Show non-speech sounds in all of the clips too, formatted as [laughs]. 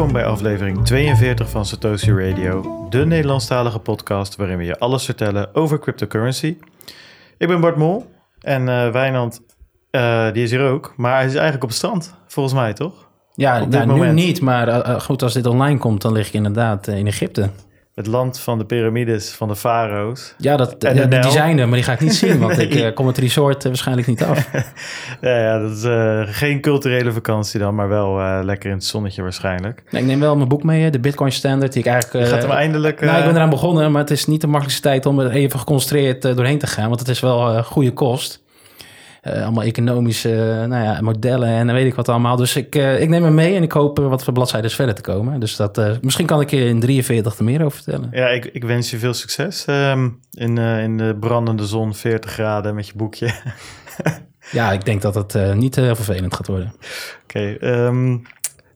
Welkom bij aflevering 42 van Satoshi Radio, de Nederlandstalige podcast waarin we je alles vertellen over cryptocurrency. Ik ben Bart Mol en uh, Wijnand, uh, die is hier ook, maar hij is eigenlijk op het strand, volgens mij toch? Ja, nou, nu niet, maar uh, goed, als dit online komt, dan lig ik inderdaad in Egypte het land van de piramides, van de farao's. Ja, dat, ja, die zijn er, maar die ga ik niet zien, want [laughs] ik uh, kom het resort uh, waarschijnlijk niet af. [laughs] ja, ja, dat is uh, geen culturele vakantie dan, maar wel lekker in het zonnetje waarschijnlijk. Nee, ik neem wel mijn boek mee, de Bitcoin Standard, die ik eigenlijk... gaat hem eindelijk... Nou, ik ben eraan begonnen, maar het is niet de makkelijkste tijd om er even geconcentreerd doorheen te gaan, want het is wel goede kost. Uh, allemaal economische uh, nou ja, modellen en dan weet ik wat allemaal. Dus ik, uh, ik neem hem mee en ik hoop wat voor bladzijden verder te komen. Dus dat, misschien kan ik je in 43 er meer over vertellen. Ja, ik, ik wens je veel succes um, in, in de brandende zon, 40 graden met je boekje. [laughs] ja, ik denk dat het niet heel vervelend gaat worden. Oké, okay, um,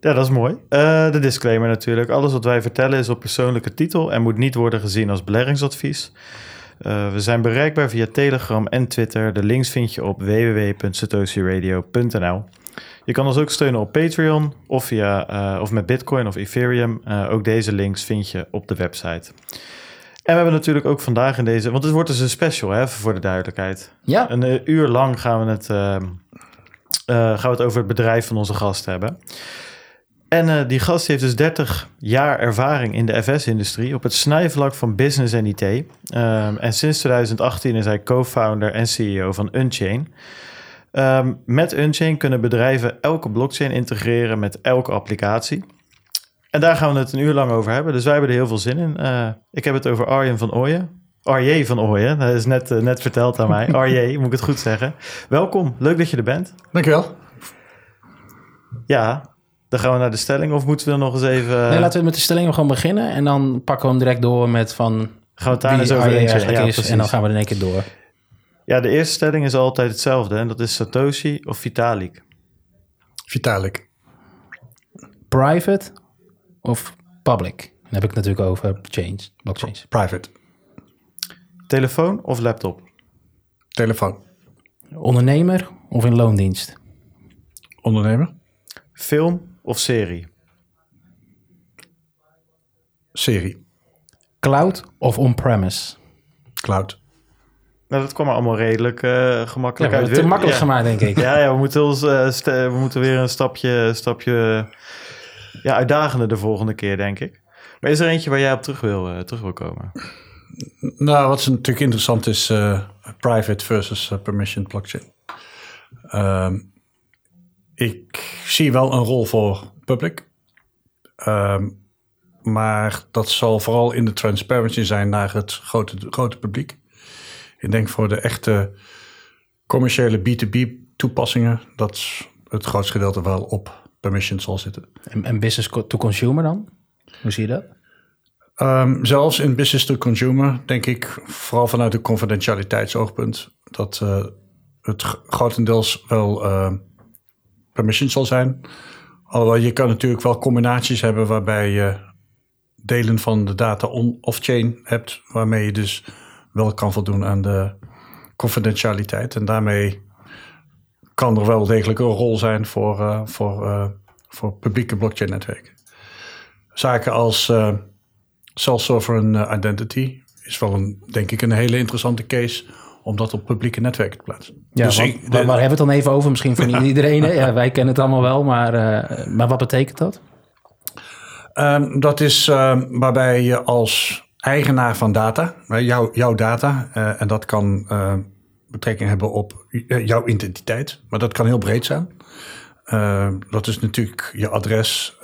ja, dat is mooi. de disclaimer natuurlijk. Alles wat wij vertellen is op persoonlijke titel en moet niet worden gezien als beleggingsadvies. Uh, we zijn bereikbaar via Telegram en Twitter. De links vind je op www.satoshiradio.nl. Je kan ons ook steunen op Patreon of, via, uh, of met Bitcoin of Ethereum. Uh, ook deze links vind je op de website. En we hebben natuurlijk ook vandaag in deze, want het wordt dus een special hè, voor de duidelijkheid. Ja. Een uur lang gaan we het, gaan we het over het bedrijf van onze gast hebben. En uh, die gast heeft dus 30 jaar ervaring in de FS-industrie op het snijvlak van business en IT. Um, en sinds 2018 is hij co-founder en CEO van Unchain. Um, met Unchain kunnen bedrijven elke blockchain integreren met elke applicatie. En daar gaan we het een uur lang over hebben. Dus wij hebben er heel veel zin in. Uh, ik heb het over Arjen van Ooyen. Arje van Ooyen, dat is net, uh, net verteld aan mij. [laughs] Arje, moet ik het goed zeggen. Welkom, leuk dat je er bent. Dankjewel. Ja, dan gaan we naar de stelling of moeten we nog eens even... Nee, laten we met de stelling gewoon beginnen. En dan pakken we hem direct door met van... Gaan we het daar eens over ja, is. En dan gaan we er in één keer door. Ja, de eerste stelling is altijd hetzelfde. En dat is Satoshi of Vitalik? Vitalik. Private of public? Dan heb ik het natuurlijk over change, blockchains. Private. Telefoon of laptop? Telefoon. Ondernemer of in loondienst? Ondernemer. Film of serie? Serie. Cloud of on-premise? Cloud. Nou, dat kwam allemaal redelijk uh, gemakkelijk ja, uit. Te makkelijk ja. gemaakt, denk ik. Ja, ja we, moeten ons, uh, we moeten weer een stapje, stapje ja, uitdagender de volgende keer, denk ik. Maar is er eentje waar jij op terug wil, uh, terug wil komen? Nou, wat natuurlijk interessant is, private versus permission blockchain. Ehm, ik zie wel een rol voor public. Um, maar dat zal vooral in de transparency zijn naar het grote, grote publiek. Ik denk voor de echte commerciële B2B toepassingen dat het grootste gedeelte wel op permission zal zitten. En, en business to consumer dan? Hoe zie je dat? Um, zelfs in business to consumer denk ik vooral vanuit de confidentialiteitsoogpunt dat uh, het grotendeels wel uh, permission zal zijn. Alhoewel je kan natuurlijk wel combinaties hebben waarbij je delen van de data on-off-chain hebt, waarmee je dus wel kan voldoen aan de confidentialiteit. En daarmee kan er wel degelijk een rol zijn voor, uh, voor, uh, voor publieke blockchain-netwerken. Zaken als uh, self-sovereign identity is wel een, denk ik, een hele interessante case om dat op publieke netwerken te plaatsen. Ja, dus ik, waar, waar, hebben we het dan even over? Misschien voor niet [laughs] iedereen. Ja, wij kennen het allemaal wel, maar, uh, maar wat betekent dat? Um, dat is um, waarbij je als eigenaar van data, jou, jouw data, uh, en dat kan uh, betrekking hebben op jouw identiteit, maar dat kan heel breed zijn. Uh, dat is natuurlijk je adres,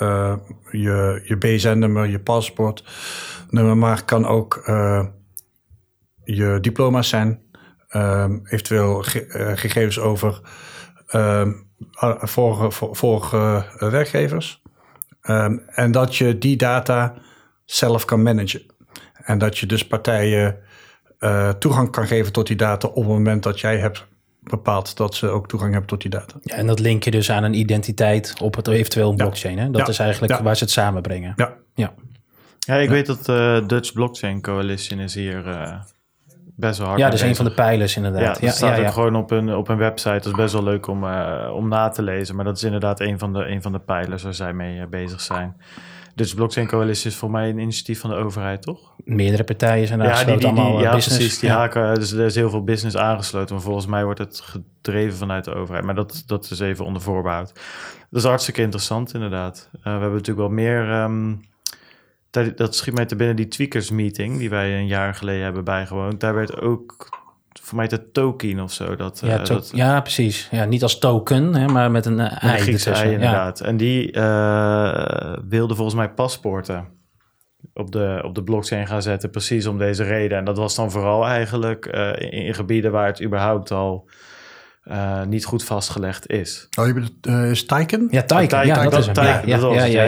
je, je BSN-nummer, je paspoortnummer, maar kan ook je diploma's zijn, Um, eventueel ge uh, gegevens over um, vorige, vorige werkgevers. Um, en dat je die data zelf kan managen. En dat je dus partijen uh, toegang kan geven tot die data op het moment dat jij hebt bepaald dat ze ook toegang hebben tot die data. Ja, en dat link je dus aan een identiteit op het eventueel een blockchain. Hè? Dat ja. is eigenlijk ja. waar ze het samenbrengen. Ja. Ja, ja ik weet dat de uh, Dutch Blockchain Coalition is hier uh, best wel hard Ja, dat is een van de pijlers Ja, inderdaad. dat Ja, staat ja, ja, ook gewoon op een, op een website. Dat is best wel leuk om, eh, om na te lezen. Maar dat is inderdaad een van de, een van de pijlers waar zij mee eh, bezig zijn. Dus Blockchain Coalition is voor mij een initiatief van de overheid, toch? Meerdere partijen zijn daar Ja, die, die, die- allemaal eh, ja business. precies. Die Ja. haken, dus er is heel veel business aangesloten. Maar volgens mij wordt het gedreven vanuit de overheid. Maar dat, dat is even onder voorbehoud. Dat is hartstikke interessant, inderdaad. We hebben natuurlijk wel meer... ehm, dat, dat schiet mij te binnen, die tweakers meeting... die wij een jaar geleden hebben bijgewoond. Daar werd ook, voor mij de token of zo... Dat, Ja, eh, to- dat, ja, precies. Ja, niet als token, hè, maar met een eh, een ei Griekse Ja. inderdaad. En die eh wilde volgens mij paspoorten op de, op de blockchain gaan zetten, precies om deze reden. En dat was dan vooral eigenlijk eh, in, in gebieden waar het überhaupt al eh, niet goed vastgelegd is. Oh, je bedoelt, eh, is Taiken? Ja, Taiken. Taiken, Ja, dat dat- is hem. Ja, ja.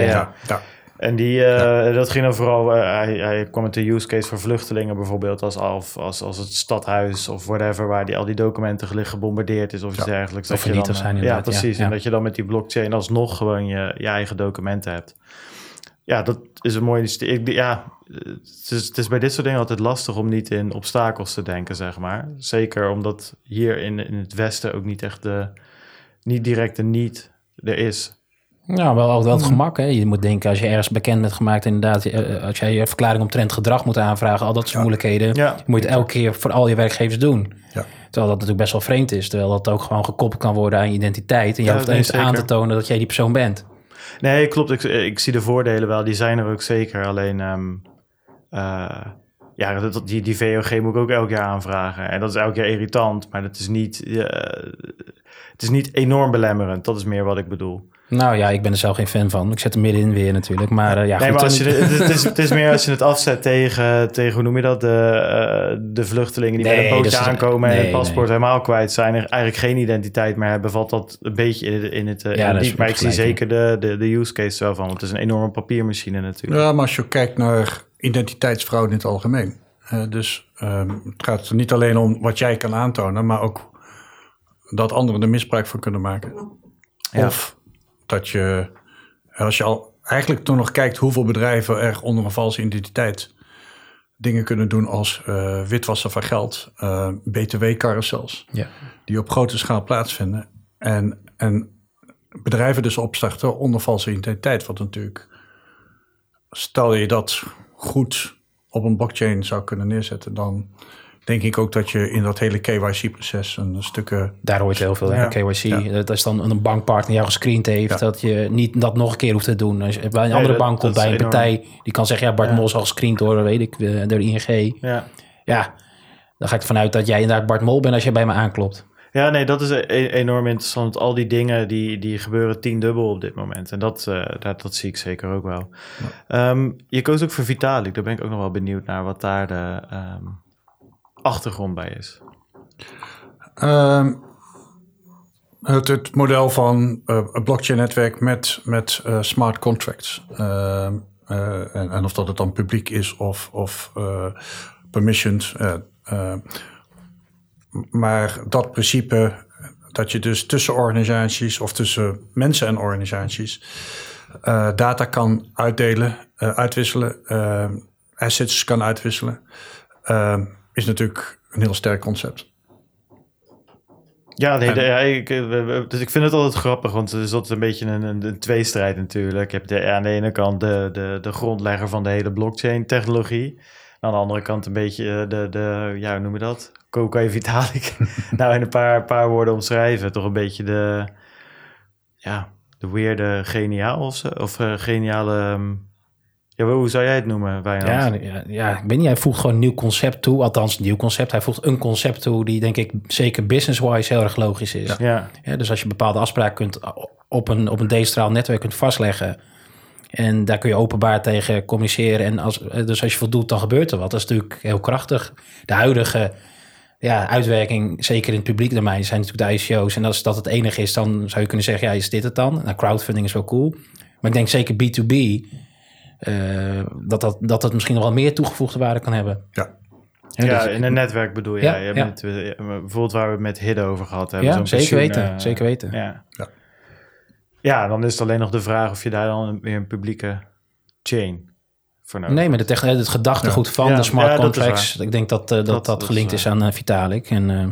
ja. En die, eh, dat ging dan vooral, eh, hij, hij kwam met de use case voor vluchtelingen bijvoorbeeld, als, als, als, als het stadhuis of whatever, waar die, al die documenten gelicht gebombardeerd is of iets Ja. dergelijks. Of dat je dan, zijn eh, inderdaad, Ja, precies. ja. En dat je dan met die blockchain alsnog gewoon je, je eigen documenten hebt. Ja, dat is een mooi Ja, het is, het is bij dit soort dingen altijd lastig om niet in obstakels te denken, zeg maar. Zeker omdat hier in, in het Westen ook niet echt de, niet direct de niet er is. Ja, wel, wel het gemak. Hè. Je moet denken, als je ergens bekend bent gemaakt, inderdaad, eh, als jij je verklaring omtrent gedrag moet aanvragen, al dat soort moeilijkheden, Ja. moet je het elke keer voor al je werkgevers doen. Ja. Terwijl dat natuurlijk best wel vreemd is, terwijl dat ook gewoon gekoppeld kan worden aan je identiteit. En je hoeft eens aan te tonen dat jij die persoon bent. Nee, klopt. Ik, ik zie de voordelen wel. Die zijn er ook zeker. Alleen, ehm, eh, ja, dat, die, die VOG moet ik ook elk jaar aanvragen. En dat is elk jaar irritant, maar dat is niet, eh, het is niet enorm belemmerend. Dat is meer wat ik bedoel. Nou ja, ik ben er zelf geen fan van. Ik zet er middenin weer natuurlijk. Maar eh, ja, nee, goed, maar als je, het, het is, [laughs] het is meer als je het afzet tegen, tegen hoe noem je dat, de, eh, de vluchtelingen die Nee, met een bootje aankomen en het paspoort helemaal kwijt zijn. En eigenlijk geen identiteit meer hebben, valt dat een beetje in, het- in het... eh, Ja, in dat is diep. maar ik zie zeker de, de, de use case wel van, want het is een enorme papiermachine natuurlijk. Ja, maar als je kijkt naar identiteitsfraude in het algemeen. eh, dus ehm, het gaat er niet alleen om wat jij kan aantonen, maar ook dat anderen er misbruik van kunnen maken. Ja. Of dat je, als je al eigenlijk toen nog kijkt hoeveel bedrijven er onder een valse identiteit dingen kunnen doen als eh, witwassen van geld, eh, btw-carousels, ja. die op grote schaal plaatsvinden. En, en bedrijven dus opstarten onder valse identiteit, wat natuurlijk stel je dat goed op een blockchain zou kunnen neerzetten, dan denk ik ook dat je in dat hele KYC-proces een stukken. Daar hoort heel veel. Ja. KYC, Ja. dat is dan een bankpartner jou gescreend heeft. Ja. Dat je niet dat nog een keer hoeft te doen. Als je bij een andere dat- bank komt, bij een enorm. partij, die kan zeggen, ja, Bart Ja. Mol is al gescreend door, weet ik, eh, door de ING. Ja. Ja, dan ga ik ervan uit dat jij inderdaad Bart Mol bent als je bij me aanklopt. Ja, nee, dat is e- enorm interessant. Al die dingen die, die gebeuren tiendubbel op dit moment. En dat, eh, dat, dat zie ik zeker ook wel. Ehm, je koos ook voor Vitalik. Daar ben ik ook nog wel benieuwd naar wat daar de ehm, achtergrond bij is. Ehm, het, het model van eh, een blockchain-netwerk met, met eh, smart contracts. Ehm, eh, en, en of dat het dan publiek is of, of permissioned. maar dat principe dat je dus tussen organisaties of tussen mensen en organisaties data kan uitdelen, uitwisselen, eh, assets kan uitwisselen, is natuurlijk een heel sterk concept. Ja, nee, de- ja, ik, eh, dus ik vind het altijd grappig, want het is altijd een beetje een, een, een tweestrijd natuurlijk. Je hebt de, aan de ene kant de, de, de grondlegger van de hele blockchain-technologie. Aan de andere kant een beetje eh, de, de ja, hoe noem je dat? Coca Vitalik. [laughs] nou, in een paar, paar woorden omschrijven. Toch een beetje de, ja, de weirde geniaal of. Of eh, geniale, ehm, ja, hoe zou jij het noemen, Wijnand? Ja, ja, ja, ik weet niet, hij voegt gewoon een nieuw concept toe. Althans, een nieuw concept. Hij voegt een concept toe die denk ik zeker business-wise heel erg logisch is. Ja, Ja, dus als je bepaalde afspraken kunt op een, op een decentraal netwerk kunt vastleggen. En daar kun je openbaar tegen communiceren. En als, dus als je voldoet, dan gebeurt er wat. Dat is natuurlijk heel krachtig. De huidige ja, uitwerking, zeker in het publiek domein, zijn natuurlijk de ICO's. En als dat het enige is, dan zou je kunnen zeggen, ja, is dit het dan? Nou, crowdfunding is wel cool. Maar ik denk zeker B2B, eh, dat, dat, dat het misschien nog wel meer toegevoegde waarde kan hebben. Ja. Hè, ja dus- in een netwerk bedoel je. Ja, Ja, eh, bijvoorbeeld waar we het met Hidde over gehad hebben. Ja, zo'n zeker pensioen, weten, eh, zeker weten. Ja. Ja. ja, dan is het alleen nog de vraag of je daar dan weer een publieke chain voor nodig. Nee, maar de techn- het gedachtegoed van Ja, de smart contracts, ik denk dat eh, dat, dat, Dat- dat gelinkt is is aan eh, Vitalik. En eh,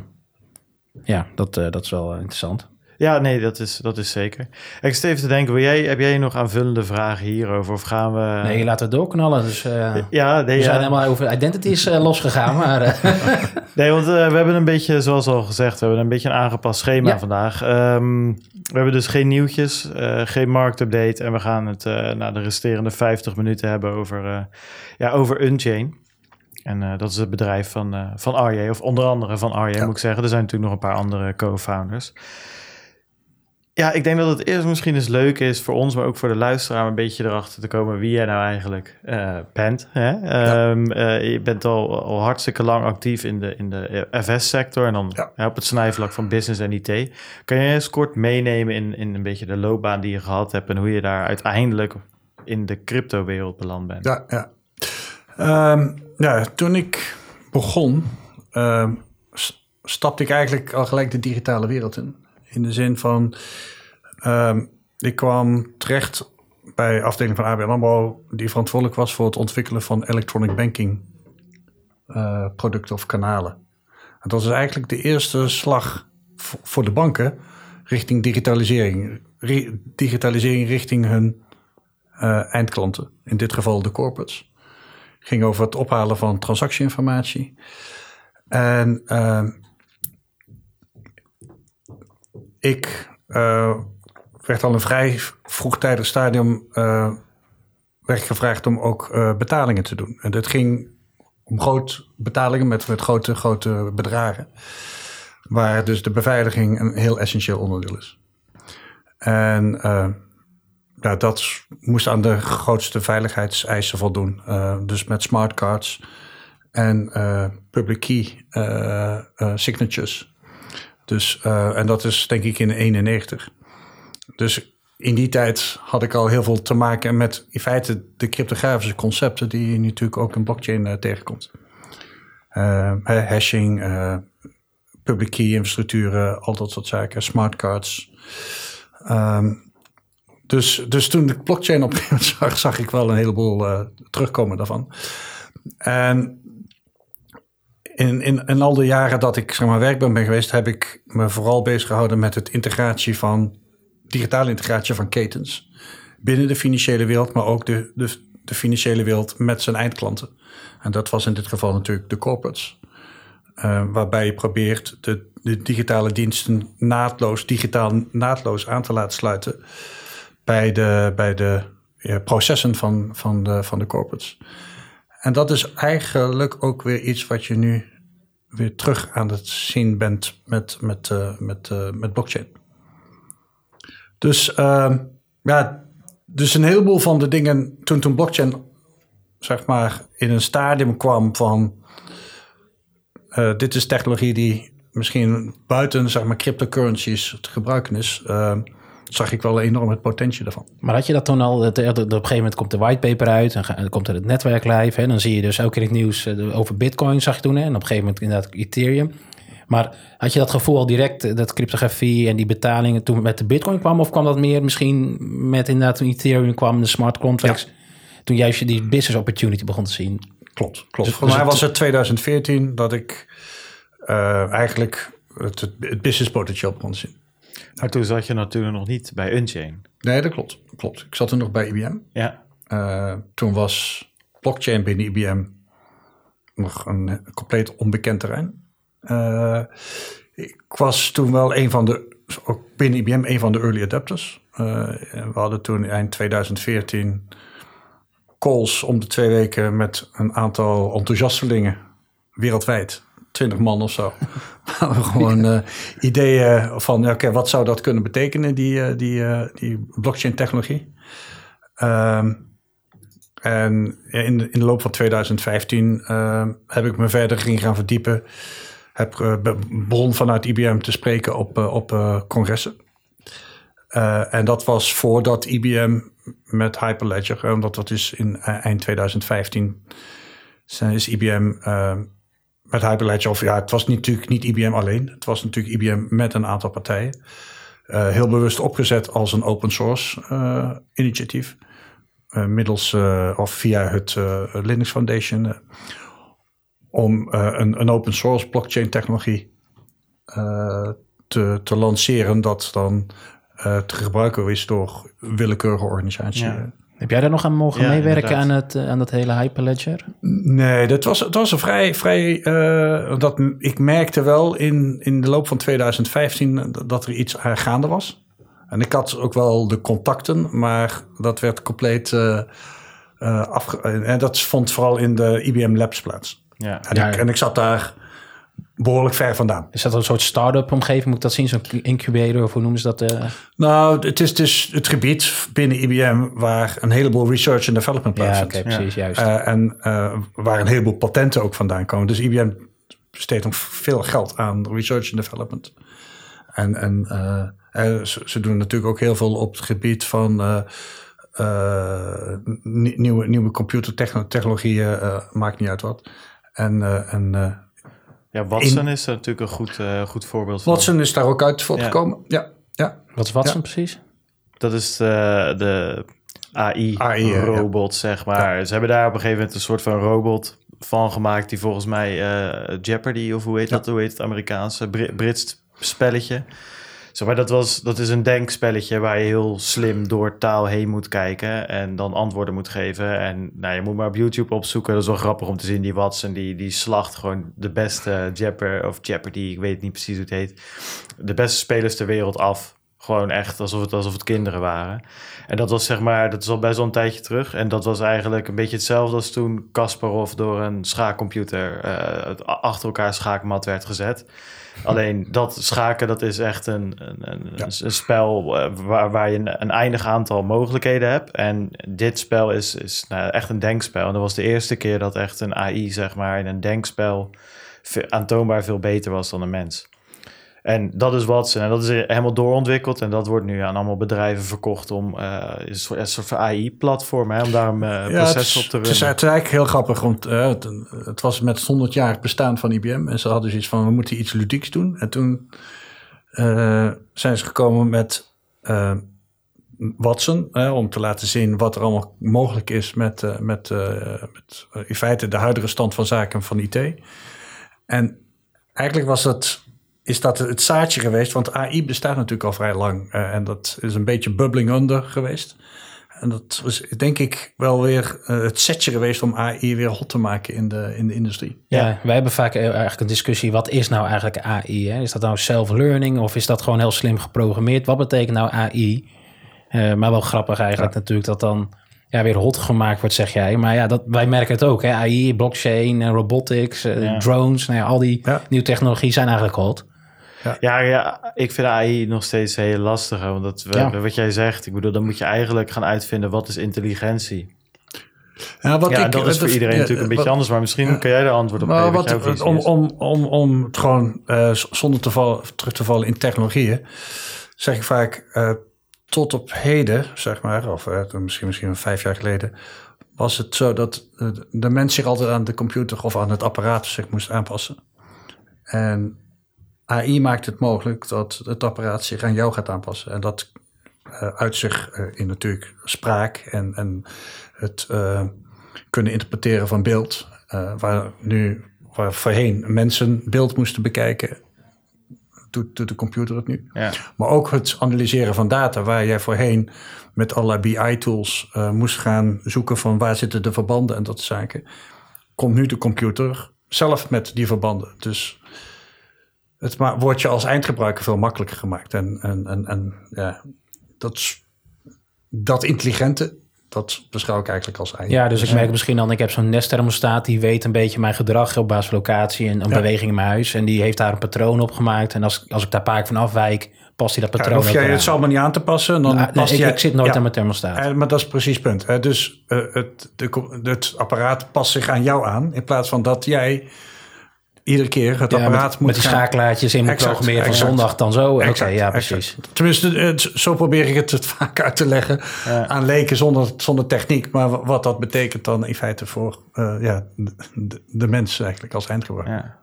ja, dat, eh, dat is wel eh, interessant. Ja, nee, dat is, dat is zeker. Ik zit even te denken, wil jij, heb jij nog aanvullende vragen hierover? Of gaan we... Nee, laten we doorknallen. Dus eh, Ja, nee, we ja. zijn helemaal over identities eh, losgegaan. Maar eh, [laughs] nee want we hebben een beetje, zoals al gezegd, we hebben een beetje een aangepast schema Ja. vandaag. Ehm, we hebben dus geen nieuwtjes, geen marktupdate. En we gaan het na de resterende 50 minuten hebben over, ja, over Unchain. En dat is het bedrijf van, eh van Arje, of onder andere van Arje, Ja. moet ik zeggen. Er zijn natuurlijk nog een paar andere co-founders. Ja, ik denk dat het eerst misschien eens leuk is voor ons, maar ook voor de luisteraar, om een beetje erachter te komen wie jij nou eigenlijk eh, bent. Hè? Ehm, eh, je bent al, al hartstikke lang actief in de, in de FS-sector en dan Ja. hè, op het snijvlak van business en IT. Kan je eens kort meenemen in, in een beetje de loopbaan die je gehad hebt en hoe je daar uiteindelijk in de crypto-wereld beland bent? Ja, ja. Ehm, ja, toen ik begon, ehm, stapte ik eigenlijk al gelijk de digitale wereld in. In de zin van, ehm, ik kwam terecht bij de afdeling van ABN AMRO... die verantwoordelijk was voor het ontwikkelen van electronic banking eh, producten of kanalen. En dat is eigenlijk de eerste slag voor de banken richting digitalisering. Ri- digitalisering richting hun eh, eindklanten, in dit geval de corporates. Ging over het ophalen van transactieinformatie. En ehm, ik eh, werd al een vrij vroegtijdig stadium eh, werd gevraagd om ook eh, betalingen te doen. En dat ging om groot betalingen met, grote, grote bedragen. Waar dus de beveiliging een heel essentieel onderdeel is. En ja, dat moest aan de grootste veiligheidseisen voldoen. Dus met smartcards en public key signatures. Dus, eh, en dat is denk ik in 91. Dus in die tijd had ik al heel veel te maken met in feite de cryptografische concepten die je natuurlijk ook in blockchain eh, tegenkomt. Eh, hashing, public key infrastructuren, al dat soort zaken, smartcards. Ehm dus, dus toen de blockchain op [laughs] zag, zag ik wel een heleboel terugkomen daarvan. En in, al de jaren dat ik zeg maar, werkbaar ben geweest, heb ik me vooral bezig gehouden met het integratie van, digitale integratie van ketens. Binnen de financiële wereld, maar ook de, de, de financiële wereld met zijn eindklanten. En dat was in dit geval natuurlijk de corporates. Eh, waarbij je probeert de, de digitale diensten naadloos, digitaal naadloos aan te laten sluiten bij de, bij de processen van, van, de, van de corporates. En dat is eigenlijk ook weer iets wat je nu weer terug aan het zien bent met, met, eh, met, eh, met blockchain. Dus ehm, ja, dus een heleboel van de dingen toen, toen blockchain zeg maar in een stadium kwam van eh, dit is technologie die misschien buiten zeg maar cryptocurrencies te gebruiken is, ehm, zag ik wel enorm het potentie daarvan. Maar had je dat toen al, op een gegeven moment komt de whitepaper uit en dan komt er het netwerk live. Hè, dan zie je dus ook in het nieuws eh, over bitcoin zag je toen hè, en op een gegeven moment inderdaad Ethereum. Maar had je dat gevoel al direct, eh, dat cryptografie en die betalingen toen met de bitcoin kwam? Of kwam dat meer misschien met inderdaad toen Ethereum kwam, de smart contracts? Toen juist je die business opportunity begon te zien. Klopt, klopt. Dus- Voor dus mij was het 2014 dat ik eh, eigenlijk het, het, het business potentieel begon te zien. Maar toen zat je natuurlijk nog niet bij Unchain. Nee, dat klopt. klopt. Ik zat toen nog bij IBM. Ja, Eh, toen was blockchain binnen IBM nog een compleet onbekend terrein. Eh, ik was toen wel een van de, ook binnen IBM, een van de early adapters. Eh, we hadden toen eind 2014 calls om de twee weken met een aantal enthousiastelingen wereldwijd. 20 man of zo. [laughs] Waar we gewoon eh, ideeën van, oké, wat zou dat kunnen betekenen, die, eh, die, eh, die blockchain technologie. Ehm, en in de, in de loop van 2015 eh, heb ik me verder in gaan verdiepen. Heb begon vanuit IBM te spreken op, op congressen. En dat was voordat IBM met Hyperledger, omdat dat is in eind 2015, zijn- is IBM eh, met Hyperledger, of ja, het was natuurlijk niet IBM alleen. Het was natuurlijk IBM met een aantal partijen. Eh, heel bewust opgezet als een open source eh, initiatief. eh, middels of via het Linux Foundation om een, een open source blockchain technologie te, te lanceren dat dan te gebruiken is door willekeurige organisaties. Ja. Heb jij daar nog aan mogen Ja, meewerken aan, het, eh, aan dat hele Hyperledger? Nee, dat was, het was een vrij, vrij eh, dat, ik merkte wel in, in de loop van 2015 dat er iets aan gaande was. En ik had ook wel de contacten, maar dat werd compleet uh, uh, afge... En dat vond vooral in de IBM Labs plaats. Ja. En, ik, en ik zat daar behoorlijk ver vandaan. Is dat een soort start-up omgeving? Moet ik dat zien? Zo'n incubator of hoe noemen ze dat? Uh... Nou, het is dus het gebied binnen IBM waar een heleboel research en development plaatsvindt. Ja, oké, precies, ja. juist. Uh, en uh, waar een heleboel patenten ook vandaan komen. Dus IBM besteedt nog veel geld aan research en development. En, en ze, ze, doen natuurlijk ook heel veel op het gebied van nieuwe, nieuwe computertechnologieën, maakt niet uit wat. En, en ja, Watson in, is er natuurlijk een goed, uh, goed voorbeeld van. Watson is daar ook uit voortgekomen. Ja. ja, ja. Wat is Watson ja. precies? Dat is de, de AI-robot, AI, zeg maar. Ja. Ze hebben daar op een gegeven moment een soort van robot van gemaakt... die volgens mij uh, Jeopardy, of hoe heet dat? Hoe heet het Amerikaanse? Br Brits spelletje. Zeg maar, dat, was, dat is een denkspelletje waar je heel slim door taal heen moet kijken en dan antwoorden moet geven. En nou, je moet maar op YouTube opzoeken. Dat is wel grappig om te zien. Die Watson, die, die slacht gewoon de beste Jeopardy of Jeopardy, ik weet niet precies hoe het heet. De beste spelers ter wereld af. Gewoon echt alsof het, alsof het kinderen waren. En dat was zeg maar, dat is al best wel een tijdje terug. En dat was eigenlijk een beetje hetzelfde als toen Kasparov door een schaakcomputer uh, achter elkaar schaakmat werd gezet. Alleen dat schaken, dat is echt een, een, een, ja. een spel uh, waar, waar je een, een, eindig aantal mogelijkheden hebt. En dit spel is, is nou, echt een denkspel. En dat was de eerste keer dat echt een AI, zeg maar, in een denkspel aantoonbaar veel beter was dan een mens. En dat is Watson. En dat is helemaal doorontwikkeld. En dat wordt nu aan allemaal bedrijven verkocht om uh, een soort, een soort AI-platform, om daar een uh, ja, proces is, op te runnen. Het is, het is eigenlijk heel grappig, want uh, het, het, was met het 100 jaar bestaan van IBM. En ze hadden zoiets van, we moeten iets ludieks doen. En toen zijn ze gekomen met Watson, om te laten zien wat er allemaal mogelijk is met, met, met in feite de huidige stand van zaken van IT. En eigenlijk was het is dat het zaadje geweest. Want AI bestaat natuurlijk al vrij lang. Uh, en dat is een beetje bubbling under geweest. En dat was denk ik wel weer uh, het setje geweest om AI weer hot te maken in de, in de industrie. Ja, ja. wij hebben vaak eigenlijk een discussie. Wat is nou eigenlijk AI? Hè? Is dat nou self-learning of is dat gewoon heel slim geprogrammeerd? Wat betekent nou AI? Uh, maar wel grappig eigenlijk ja. natuurlijk dat dan ja, weer hot gemaakt wordt, zeg jij. Maar ja, dat, wij merken het ook. Hè? AI, blockchain, robotics, ja. drones. Nou ja, al die nieuwe technologie zijn eigenlijk hot. Ja. ja. Ja, ik vind AI nog steeds heel lastig. Want dat, ja. wat jij zegt, ik bedoel, dan moet je eigenlijk gaan uitvinden wat is intelligentie. Ja, wat ja ik, dat is voor iedereen natuurlijk een beetje wat, anders. Maar misschien kan jij er antwoord op geven. Wat, wat om, om, om, om het gewoon uh, zonder te vallen, terug te vallen in technologieën, zeg ik vaak uh, tot op heden, zeg maar, of uh, misschien, misschien vijf jaar geleden, was het zo dat de mens zich altijd aan de computer of aan het apparaat zich moest aanpassen. En AI maakt het mogelijk dat het apparaat zich aan jou gaat aanpassen. En dat uh, uit zich uh, in natuurlijk spraak en, en het uh, kunnen interpreteren van beeld. waar nu, waar voorheen mensen beeld moesten bekijken, doet, doet de computer het nu. Ja. Maar ook het analyseren van data, waar jij voorheen met allerlei BI-tools moest gaan zoeken van waar zitten de verbanden en dat soort zaken. Komt nu de computer zelf met die verbanden. Dus het wordt je als eindgebruiker veel makkelijker gemaakt. En, en, en, en ja, dat, dat intelligente, dat beschouw ik eigenlijk als AI. Ja, dus ik merk misschien dan, ik heb zo'n Nest-thermostaat... die weet een beetje mijn gedrag op basis van locatie en een ja. beweging in mijn huis. En die heeft daar een patroon op gemaakt. En als, als ik daar vaak van afwijk, past hij dat patroon ja, hoef jij het zal maar niet aan te passen. Dan nou, past nee, ik, zit nooit ja, aan mijn thermostaat. Maar dat is precies het punt. Hè? Dus uh, het, de, het apparaat past zich aan jou aan... in plaats van dat jij iedere keer het ja, apparaat met, moet met die gaan... schakelaartjes in moet Exact, programmeren van exact. zondag dan zo. Oké, ja, exact. precies. Tenminste, zo probeer ik het, het [laughs] vaak uit te leggen Ja. aan leken zonder, zonder techniek. Maar wa- wat dat betekent dan in feite voor eh, ja, de, de, mens eigenlijk als eindgebruiker. Ja.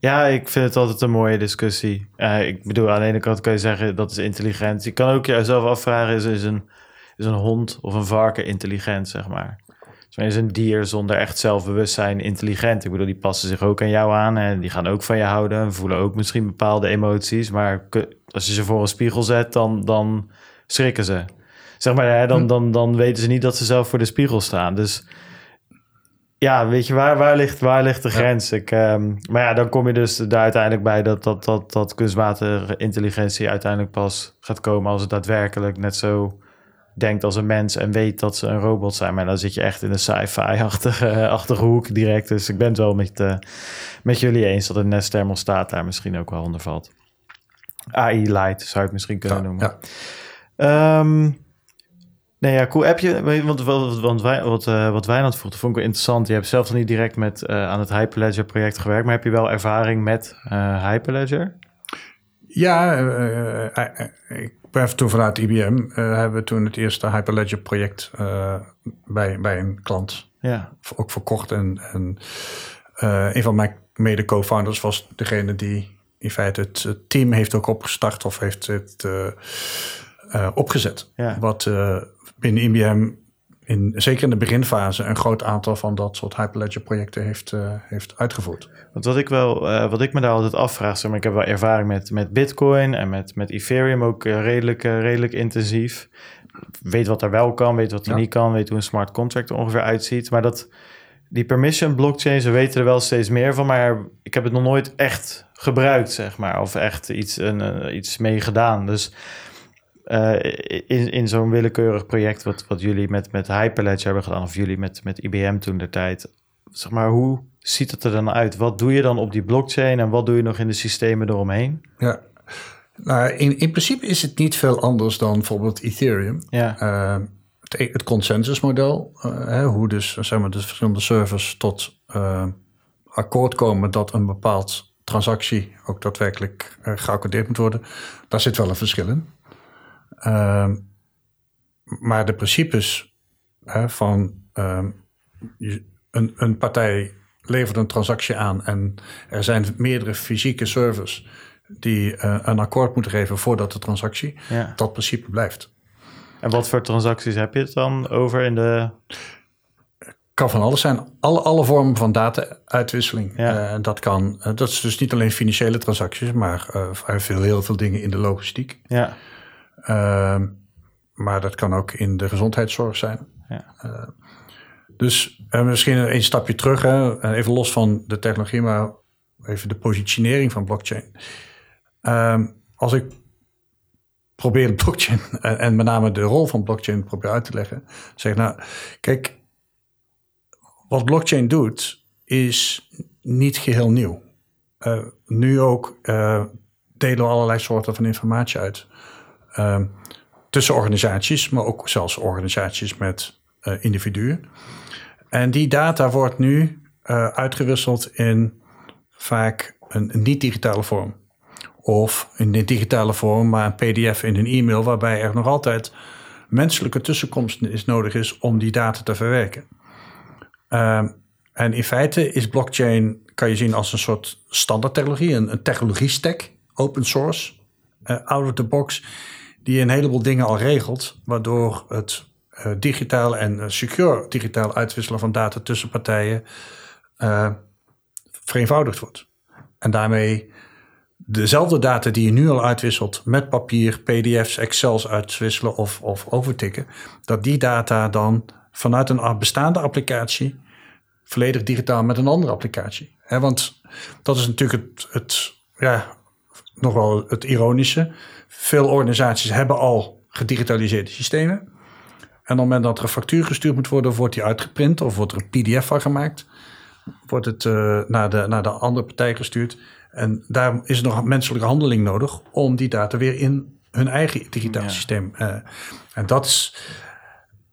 Ja, ik vind het altijd een mooie discussie. Ik bedoel, aan de ene kant kan je zeggen dat is intelligent. Je kan ook jezelf afvragen, is, is een, is een hond of een varken intelligent, zeg maar. Is een dier zonder echt zelfbewustzijn intelligent. Ik bedoel, die passen zich ook aan jou aan en die gaan ook van je houden. En voelen ook misschien bepaalde emoties. Maar als je ze voor een spiegel zet, dan, dan schrikken ze. Zeg maar, hè, dan, hm. dan, dan weten ze niet dat ze zelf voor de spiegel staan. Dus ja, weet je, waar, waar, ligt, waar ligt de grens? Ik, um, maar ja, dan kom je dus daar uiteindelijk bij dat, dat, dat, dat kunstmatige intelligentie uiteindelijk pas gaat komen als het daadwerkelijk net zo denkt als een mens en weet dat ze een robot zijn. Maar dan zit je echt in een sci-fi-achtige achtige hoek direct. Dus ik ben het wel met, uh, met jullie eens dat een Nest thermostaat daar misschien ook wel onder valt. AI Light zou je het misschien kunnen noemen. Ja. Um, Nee, ja, cool. Heb je, want, want, want wij, wat, uh, wat Wijnand vroeg, dat vond ik wel interessant. Je hebt zelf nog niet direct met, uh, aan het Hyperledger project gewerkt, maar heb je wel ervaring met uh, Hyperledger? Ja, ik ben toen vanuit IBM, hebben we toen het eerste Hyperledger project bij, bij een klant ja. ook verkocht. En, en een van mijn mede co-founders was degene die in feite het team heeft ook opgestart of heeft het opgezet. Ja. Wat binnen IBM in, zeker in de beginfase een groot aantal van dat soort Hyperledger projecten heeft, uh, heeft uitgevoerd. Want wat ik, wel, uh, wat ik me daar altijd afvraag, zeg maar, ik heb wel ervaring met, met Bitcoin en met, met Ethereum ook uh, redelijk, redelijk intensief. Weet wat er wel kan, weet wat er niet kan, weet hoe een smart contract er ongeveer uitziet. Maar dat, die permission blockchain, ze weten er wel steeds meer van, maar ik heb het nog nooit echt gebruikt, zeg maar, of echt iets, een, iets mee gedaan. Dus uh, in, in zo'n willekeurig project wat, wat jullie met, met Hyperledger hebben gedaan, of jullie met, met IBM toen de tijd, zeg maar, hoe ziet het er dan uit? Wat doe je dan op die blockchain en wat doe je nog in de systemen eromheen? Ja, nou, in, in principe is het niet veel anders dan bijvoorbeeld Ethereum. Ja. Uh, het, het consensusmodel, uh, hè, hoe dus zeg maar, de verschillende servers tot akkoord komen dat een bepaald transactie ook daadwerkelijk geaccordeerd moet worden, daar zit wel een verschil in. Ehm, maar de principes hè, van ehm, een, een partij levert een transactie aan en er zijn meerdere fysieke servers die uh, een akkoord moeten geven voordat de transactie, ja. dat principe blijft. En wat voor transacties heb je het dan over in de. Kan van alles zijn. Alle, alle vormen van data-uitwisseling. Ja. Uh, dat, kan, uh, dat is dus niet alleen financiële transacties, maar veel, heel veel dingen in de logistiek. Ja. Ehm, maar dat kan ook in de gezondheidszorg zijn. Ja. Uh, dus uh, misschien een stapje terug, hè, even los van de technologie, maar even de positionering van blockchain. Uh, als ik probeer blockchain [laughs] en, en, met name de rol van blockchain probeer uit te leggen, zeg ik nou, kijk, wat blockchain doet is niet geheel nieuw. Uh, nu ook delen we allerlei soorten van informatie uit. Ehm, tussen organisaties, maar ook zelfs organisaties met uh, individuen. En die data wordt nu uh, uitgewisseld in vaak een, niet-digitale vorm. Of in een digitale vorm, maar een PDF in een e-mail, waarbij er nog altijd menselijke tussenkomst is nodig is om die data te verwerken. Uh, en in feite is blockchain, kan je zien als een soort standaardtechnologie, een, een technologie-stack, open source, uh, out of the box, die een heleboel dingen al regelt, waardoor het uh, digitaal en uh, secure digitaal uitwisselen van data tussen partijen uh, vereenvoudigd wordt. En daarmee dezelfde data die je nu al uitwisselt met papier, PDF's, Excels uitwisselen of, of overtikken, dat die data dan vanuit een bestaande applicatie volledig digitaal met een andere applicatie. Want dat is natuurlijk het, het ja, nog wel het ironische. Veel organisaties hebben al gedigitaliseerde systemen. En op het moment dat er een factuur gestuurd moet worden, wordt die uitgeprint of wordt er een PDF van gemaakt. Wordt het uh, naar, de, naar de andere partij gestuurd. En daar is nog menselijke handeling nodig om die data weer in hun eigen digitaal systeem. Uh, en dat is.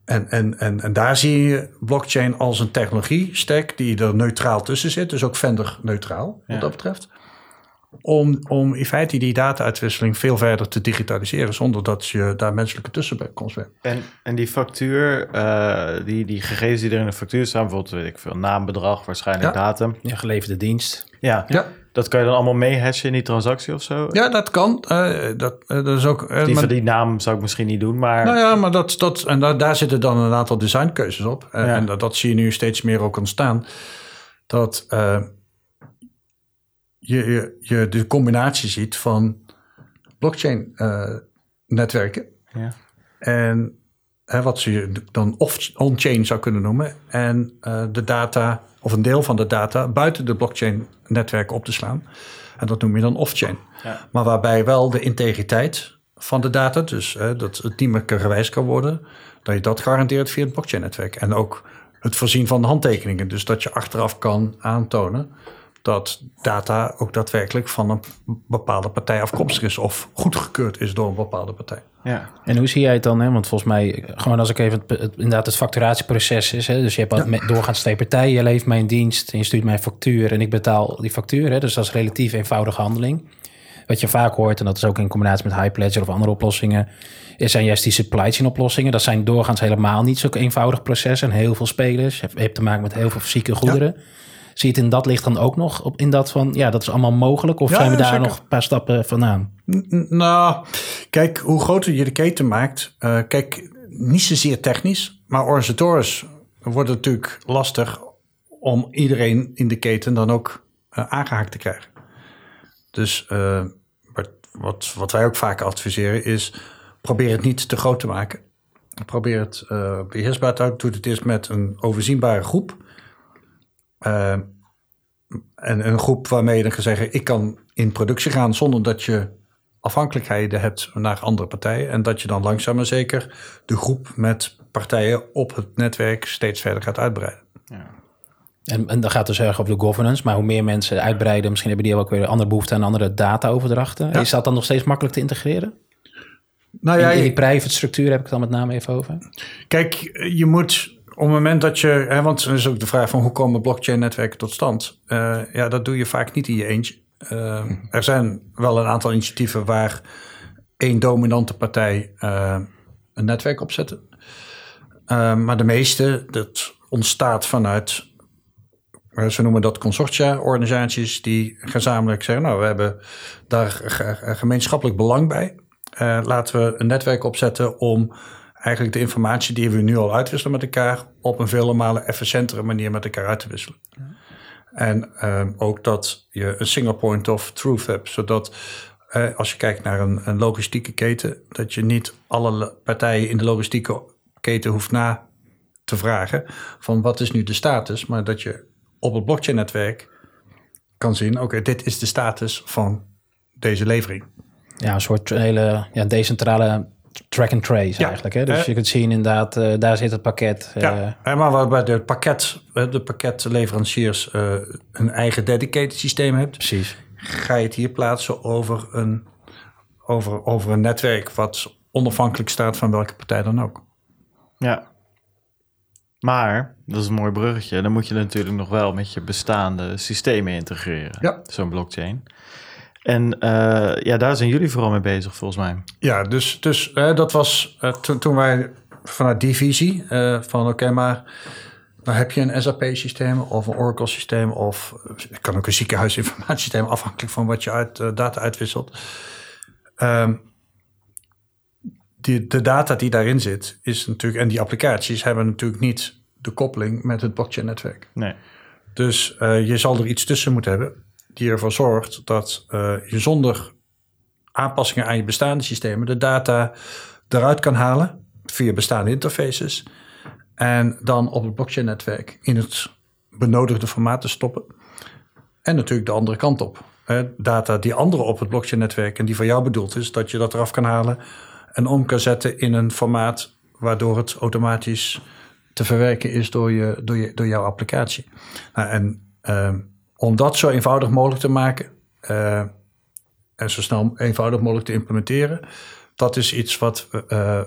En, en, en, en daar zie je blockchain als een technologie stack die er neutraal tussen zit. Dus ook vendor neutraal wat dat betreft om, om in feite die data-uitwisseling veel verder te digitaliseren zonder dat je daar menselijke tussenkomst hebt. En, en die factuur, uh, die, die gegevens die er in de factuur staan, bijvoorbeeld weet ik veel, naam, bedrag, waarschijnlijk datum. Ja, geleverde dienst. Ja. Ja. Dat kan je dan allemaal mee hashen in die transactie of zo? Ja, dat kan. Eh, dat, eh, dat is ook. eh, Die maar- van die naam zou ik misschien niet doen, maar... Nou ja, maar dat, dat, en daar, daar zitten dan een aantal designkeuzes op. Eh, Ja. En dat, dat zie je nu steeds meer ook ontstaan. Dat eh, je, je, de combinatie ziet van blockchain eh, netwerken Ja. en hè, wat je dan on-chain zou kunnen noemen. En eh, de data, of een deel van de data, buiten de blockchain netwerken op te slaan. En dat noem je dan off-chain. Ja. Maar waarbij wel de integriteit van de data, dus hè, dat het niet meer gewijzigd kan worden, dat je dat garandeert via het blockchain netwerk. En ook het voorzien van handtekeningen. Dus dat je achteraf kan aantonen dat data ook daadwerkelijk van een bepaalde partij afkomstig is of goedgekeurd is door een bepaalde partij. Ja. En hoe zie jij het dan? Hè? Want volgens mij, gewoon als ik even het, het- inderdaad het facturatieproces is. Hè? Dus je hebt met doorgaans twee partijen. Je levert mij een dienst en je stuurt mij een factuur en ik betaal die factuur. Hè? Dus dat is een relatief eenvoudige handeling. Wat je vaak hoort, en dat is ook in combinatie met High Pledger of andere oplossingen, is zijn juist die supply chain oplossingen. Dat zijn doorgaans helemaal niet zo'n eenvoudig proces en heel veel spelers. Je hebt- te maken met heel veel fysieke goederen. Je het in dat licht dan ook nog op in dat van, ja, dat is allemaal mogelijk? Of Ja, zijn we daar zeker. nog een paar stappen vandaan? N- Nou, kijk, hoe groter je de keten maakt, eh, kijk, niet zozeer technisch, maar organisatorisch wordt het natuurlijk lastig om iedereen in de keten dan ook eh, aangehaakt te krijgen. Dus eh, wat, wat, wij ook vaak adviseren is, probeer het niet te groot te maken. Probeer het eh, beheersbaar te houden. Doe het eerst met een overzienbare groep. Eh, en een groep waarmee je dan kan zeggen: ik kan in productie gaan zonder dat je afhankelijkheden hebt naar andere partijen. En dat je dan langzaam maar zeker de groep met partijen op het netwerk steeds verder gaat uitbreiden. En, en dan gaat dus erg over de governance. Maar hoe meer mensen uitbreiden, misschien hebben die ook weer andere behoefte aan andere data-overdrachten. Ja. Is dat dan nog steeds makkelijk te integreren? Nou In, ja, in die private structuur heb ik het dan met name even over. Kijk, je moet op het moment dat je, hè, want er is ook de vraag van hoe komen blockchain-netwerken tot stand? Eh, ja, dat doe je vaak niet in je eentje. Eh, er zijn wel een aantal initiatieven waar één dominante partij eh, een netwerk opzet. Eh, maar de meeste, dat ontstaat vanuit, ze noemen dat consortia-organisaties die gezamenlijk zeggen, nou, we hebben daar ge- gemeenschappelijk belang bij. Laten we een netwerk opzetten om eigenlijk de informatie die we nu al uitwisselen met elkaar op een vele malen efficiëntere manier met elkaar uit te wisselen. En ehm, ook dat je een single point of truth hebt, zodat eh, als je kijkt naar een, een logistieke keten, dat je niet alle le- partijen in de logistieke keten hoeft na te vragen van wat is nu de status, maar dat je op het blockchain-netwerk kan zien, oké, dit is de status van deze levering. Ja, een soort hele ja, decentrale track and trace Ja. eigenlijk. Hè? Dus Eh. je kunt zien inderdaad, eh, daar zit het pakket. eh, Ja, en maar waarbij de, pakket, eh, de pakketleveranciers eh een eigen dedicated systeem hebt, Precies. ga je het hier plaatsen over een, over, over een netwerk wat onafhankelijk staat van welke partij dan ook. Ja. Maar, dat is een mooi bruggetje, dan moet je natuurlijk nog wel met je bestaande systemen integreren. Ja. Zo'n blockchain. En eh, ja, daar zijn jullie vooral mee bezig volgens mij. Ja, dus, dus dat was eh, toen, toen wij vanuit die visie eh, van oké, maar dan heb je een SAP-systeem of een Oracle-systeem of het kan ook een ziekenhuisinformatiesysteem afhankelijk van wat je uit data uitwisselt. Ehm, die, de data die daarin zit is natuurlijk en die applicaties hebben natuurlijk niet de koppeling met het blockchain-netwerk. Nee. Dus je zal er iets tussen moeten hebben die ervoor zorgt dat eh, je zonder aanpassingen aan je bestaande systemen de data eruit kan halen via bestaande interfaces en dan op het blockchain-netwerk in het benodigde formaat te stoppen. En natuurlijk de andere kant op. Hè, data die anderen op het blockchain-netwerk en die voor jou bedoeld is, dat je dat eraf kan halen en om kan zetten in een formaat waardoor het automatisch te verwerken is door, je, door, je, door jouw applicatie. Nou, en ehm, om dat zo eenvoudig mogelijk te maken eh, en zo snel eenvoudig mogelijk te implementeren, dat is iets wat eh,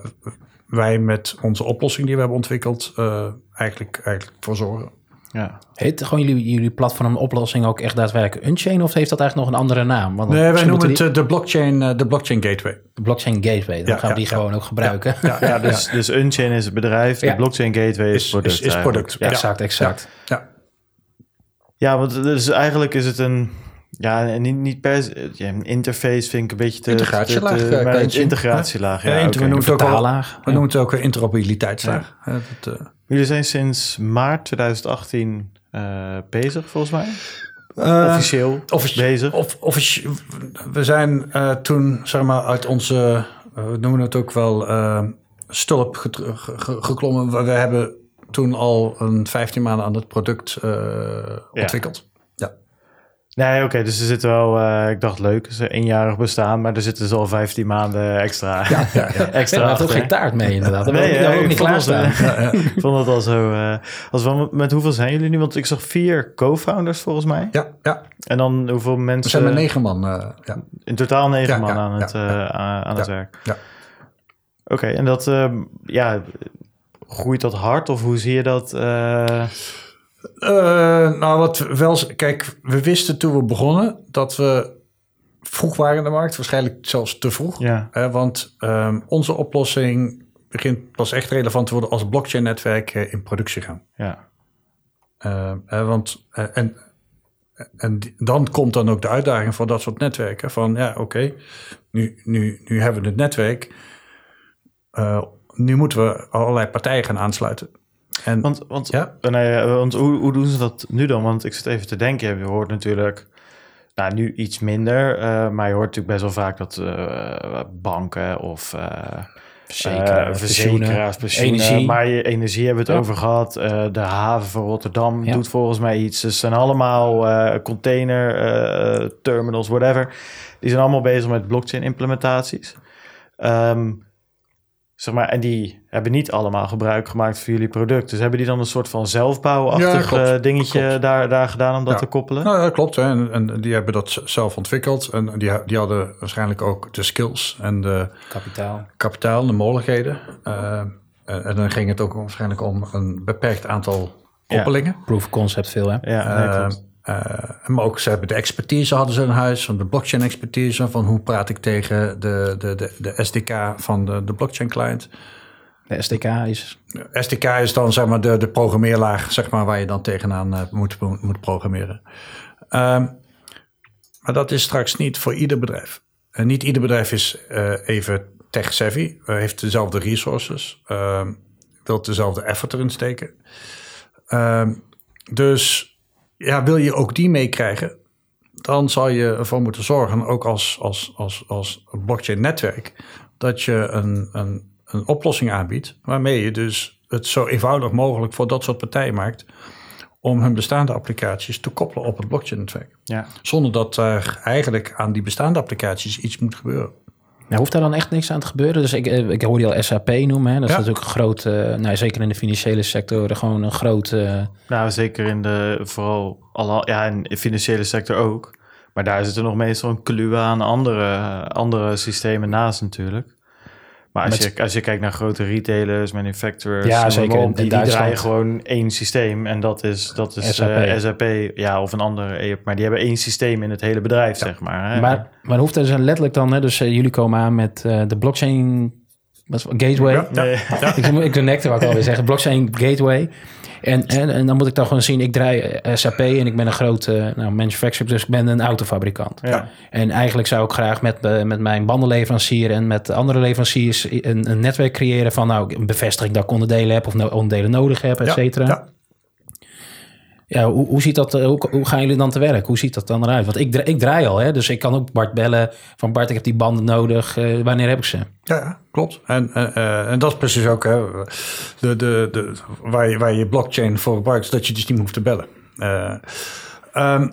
wij met onze oplossing die we hebben ontwikkeld eh, eigenlijk, eigenlijk voor zorgen. Ja. Heet gewoon jullie, jullie platform oplossing ook echt daadwerkelijk Unchain of heeft dat eigenlijk nog een andere naam? Want Nee, wij noemen het de, blockchain, de blockchain gateway. de blockchain gateway. Dan Ja, gaan we ja, die ja. gewoon ook gebruiken. Ja, Ja, dus, dus Unchain is het bedrijf, Ja. de blockchain gateway is, Is- product. is- is eigenlijk. product. Ja, Ja. exact, exact. Ja. Ja, want dus eigenlijk is het een... Ja, en niet, niet per se... Ja, een interface vind ik een beetje te... Integratielaag, te- te- eh, maar integratielaag, ja. We noemen het ook wel, Vertaalaag. we noemen het ook een interoperabiliteitslaag. Dat, eh, Jullie zijn sinds maart 2018 eh, bezig, volgens mij. Eh, Officieel offici- bezig. Of, offici- we zijn eh, toen, zeg maar, uit onze, eh, we noemen het ook wel, eh, stulp geklommen. We, we hebben toen al een 15 maanden aan het product eh, ontwikkeld. Ja. Nee, oké, dus er zit wel... eh, ik dacht leuk, een eenjarig bestaan, maar er zitten dus al 15 maanden extra, Ja, ja, ja. [laughs] Ja, extra we ook achter. geen taart mee inderdaad. Dat Nee, nee, ja, ook ik niet klaarstaan. eh, ik vond het al zo... eh, als we, met hoeveel zijn jullie nu? Want ik zag vier co-founders volgens mij. Ja, ja, En dan hoeveel we mensen... zijn met negen man. eh, ja. In totaal negen Ja, man ja, aan het, ja, eh, aan, het Ja, werk. ja. Oké, en dat... ja, groeit dat hard? Of hoe zie je dat? eh, Eh, nou, wat we wel, kijk, we wisten toen we begonnen dat we vroeg waren in de markt, waarschijnlijk zelfs te vroeg. ja, want ehm, onze oplossing begint pas echt relevant te worden als blockchain-netwerk eh, in productie gaan. ja. Eh, eh, want, eh, en, en dan komt dan ook de uitdaging voor dat soort netwerken. Van ja, oké, nu, nu, nu hebben we het netwerk. Nu moeten we allerlei partijen gaan aansluiten. En, Want, want, Ja. eh, nee, eh, want hoe, hoe doen ze dat nu dan? Want ik zit even te denken. Je hoort natuurlijk, nou nu iets minder, eh, maar je hoort natuurlijk best wel vaak dat eh, banken of eh, Verzekeraars, verzekeraars, pensioenen, energie. maar je energie hebben we het Ja. over gehad. Eh, de haven van Rotterdam Ja. doet volgens mij iets. Ze zijn allemaal eh, container eh, terminals, whatever. Die zijn allemaal bezig met blockchain implementaties. Ehm, zeg maar, en die hebben niet allemaal gebruik gemaakt van jullie product. Dus hebben die dan een soort van Ja, zelfbouwachtig klopt. eh, dingetje Klopt. Daar, daar gedaan om dat Ja. te koppelen? Nou, dat klopt. Hè. En, en die hebben dat zelf ontwikkeld. En die, die hadden waarschijnlijk ook de skills en de Kapitaal. kapitaal, de mogelijkheden. Eh, en, en dan ging het ook waarschijnlijk om een beperkt aantal koppelingen. Proof of concept veel, hè? Ja, nee, klopt. eh, maar ook ze hebben de expertise hadden ze in huis, van de blockchain expertise, van hoe praat ik tegen de, de, de, de SDK van de, de blockchain client. De SDK is... SDK is dan zeg maar de, de programmeerlaag zeg maar, waar je dan tegenaan eh, moet, moet programmeren. Ehm, maar dat is straks niet voor ieder bedrijf. En niet ieder bedrijf is eh, even tech-savvy, eh, heeft dezelfde resources, ehm, wil dezelfde effort erin steken. Ehm, dus ja, wil je ook die meekrijgen, dan zal je ervoor moeten zorgen, ook als, als, als, als blockchain-netwerk, dat je een, een, een oplossing aanbiedt waarmee je dus het zo eenvoudig mogelijk voor dat soort partijen maakt om hun bestaande applicaties te koppelen op het blockchain-netwerk. Ja. Zonder dat er eigenlijk aan die bestaande applicaties iets moet gebeuren. Nou, hoeft daar dan echt niks aan te gebeuren? Dus ik, eh, ik hoorde je al SAP noemen. Hè? Dat is Ja. natuurlijk een groot, eh, nou, zeker in de financiële sector, gewoon een groot... eh, Nou, zeker in de, vooral, alle, ja, in de financiële sector ook. Maar daar zit er nog meestal een kluwe aan andere, andere systemen naast natuurlijk. Maar als, Met- je, als je kijkt naar grote retailers, manufacturers, Ja, zeker op, die, die draaien gewoon één systeem. En dat is, dat is SAP. eh, SAP, ja, of een andere. ERP. Maar die hebben één systeem in het hele bedrijf, zeg maar. Hè? Maar, maar hoeft er dus letterlijk dan, hè, dus eh, jullie komen aan met eh, de blockchain het, gateway. Ja. Nee, [laughs] ik, moet- ik doe nectar wat ik alweer zeggen, blockchain gateway. En, en, en dan moet ik dan gewoon zien, ik draai eh, SAP en ik ben een grote nou, manufacturer, dus ik ben een autofabrikant. ja. En eigenlijk zou ik graag met, eh, met mijn bandenleverancier en met andere leveranciers een, een netwerk creëren van nou, een bevestiging dat ik onderdelen heb of no- onderdelen nodig heb, et Ja, cetera. ja. Ja, hoe, hoe ziet dat, hoe, hoe gaan jullie dan te werk? Hoe ziet dat dan eruit? Want ik, ik draai al, hè, dus ik kan ook Bart bellen van Bart, ik heb die banden nodig. eh, wanneer heb ik ze? Ja, klopt. En, eh, en dat is precies ook hè, de, de, de, waar, je, waar je blockchain voor gebruikt, dat je dus niet hoeft te bellen. Eh, ehm,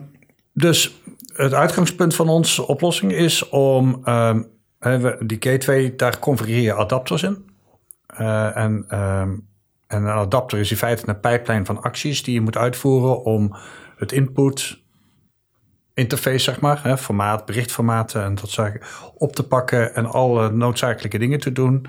dus het uitgangspunt van onze oplossing is om we- die gateway, daar configureer je adapters in. En, ehm, en een adapter is in feite een pijplijn van acties die je moet uitvoeren om het input interface, zeg maar, hè, formaat, berichtformaten en dat zaken op te pakken en alle noodzakelijke dingen te doen.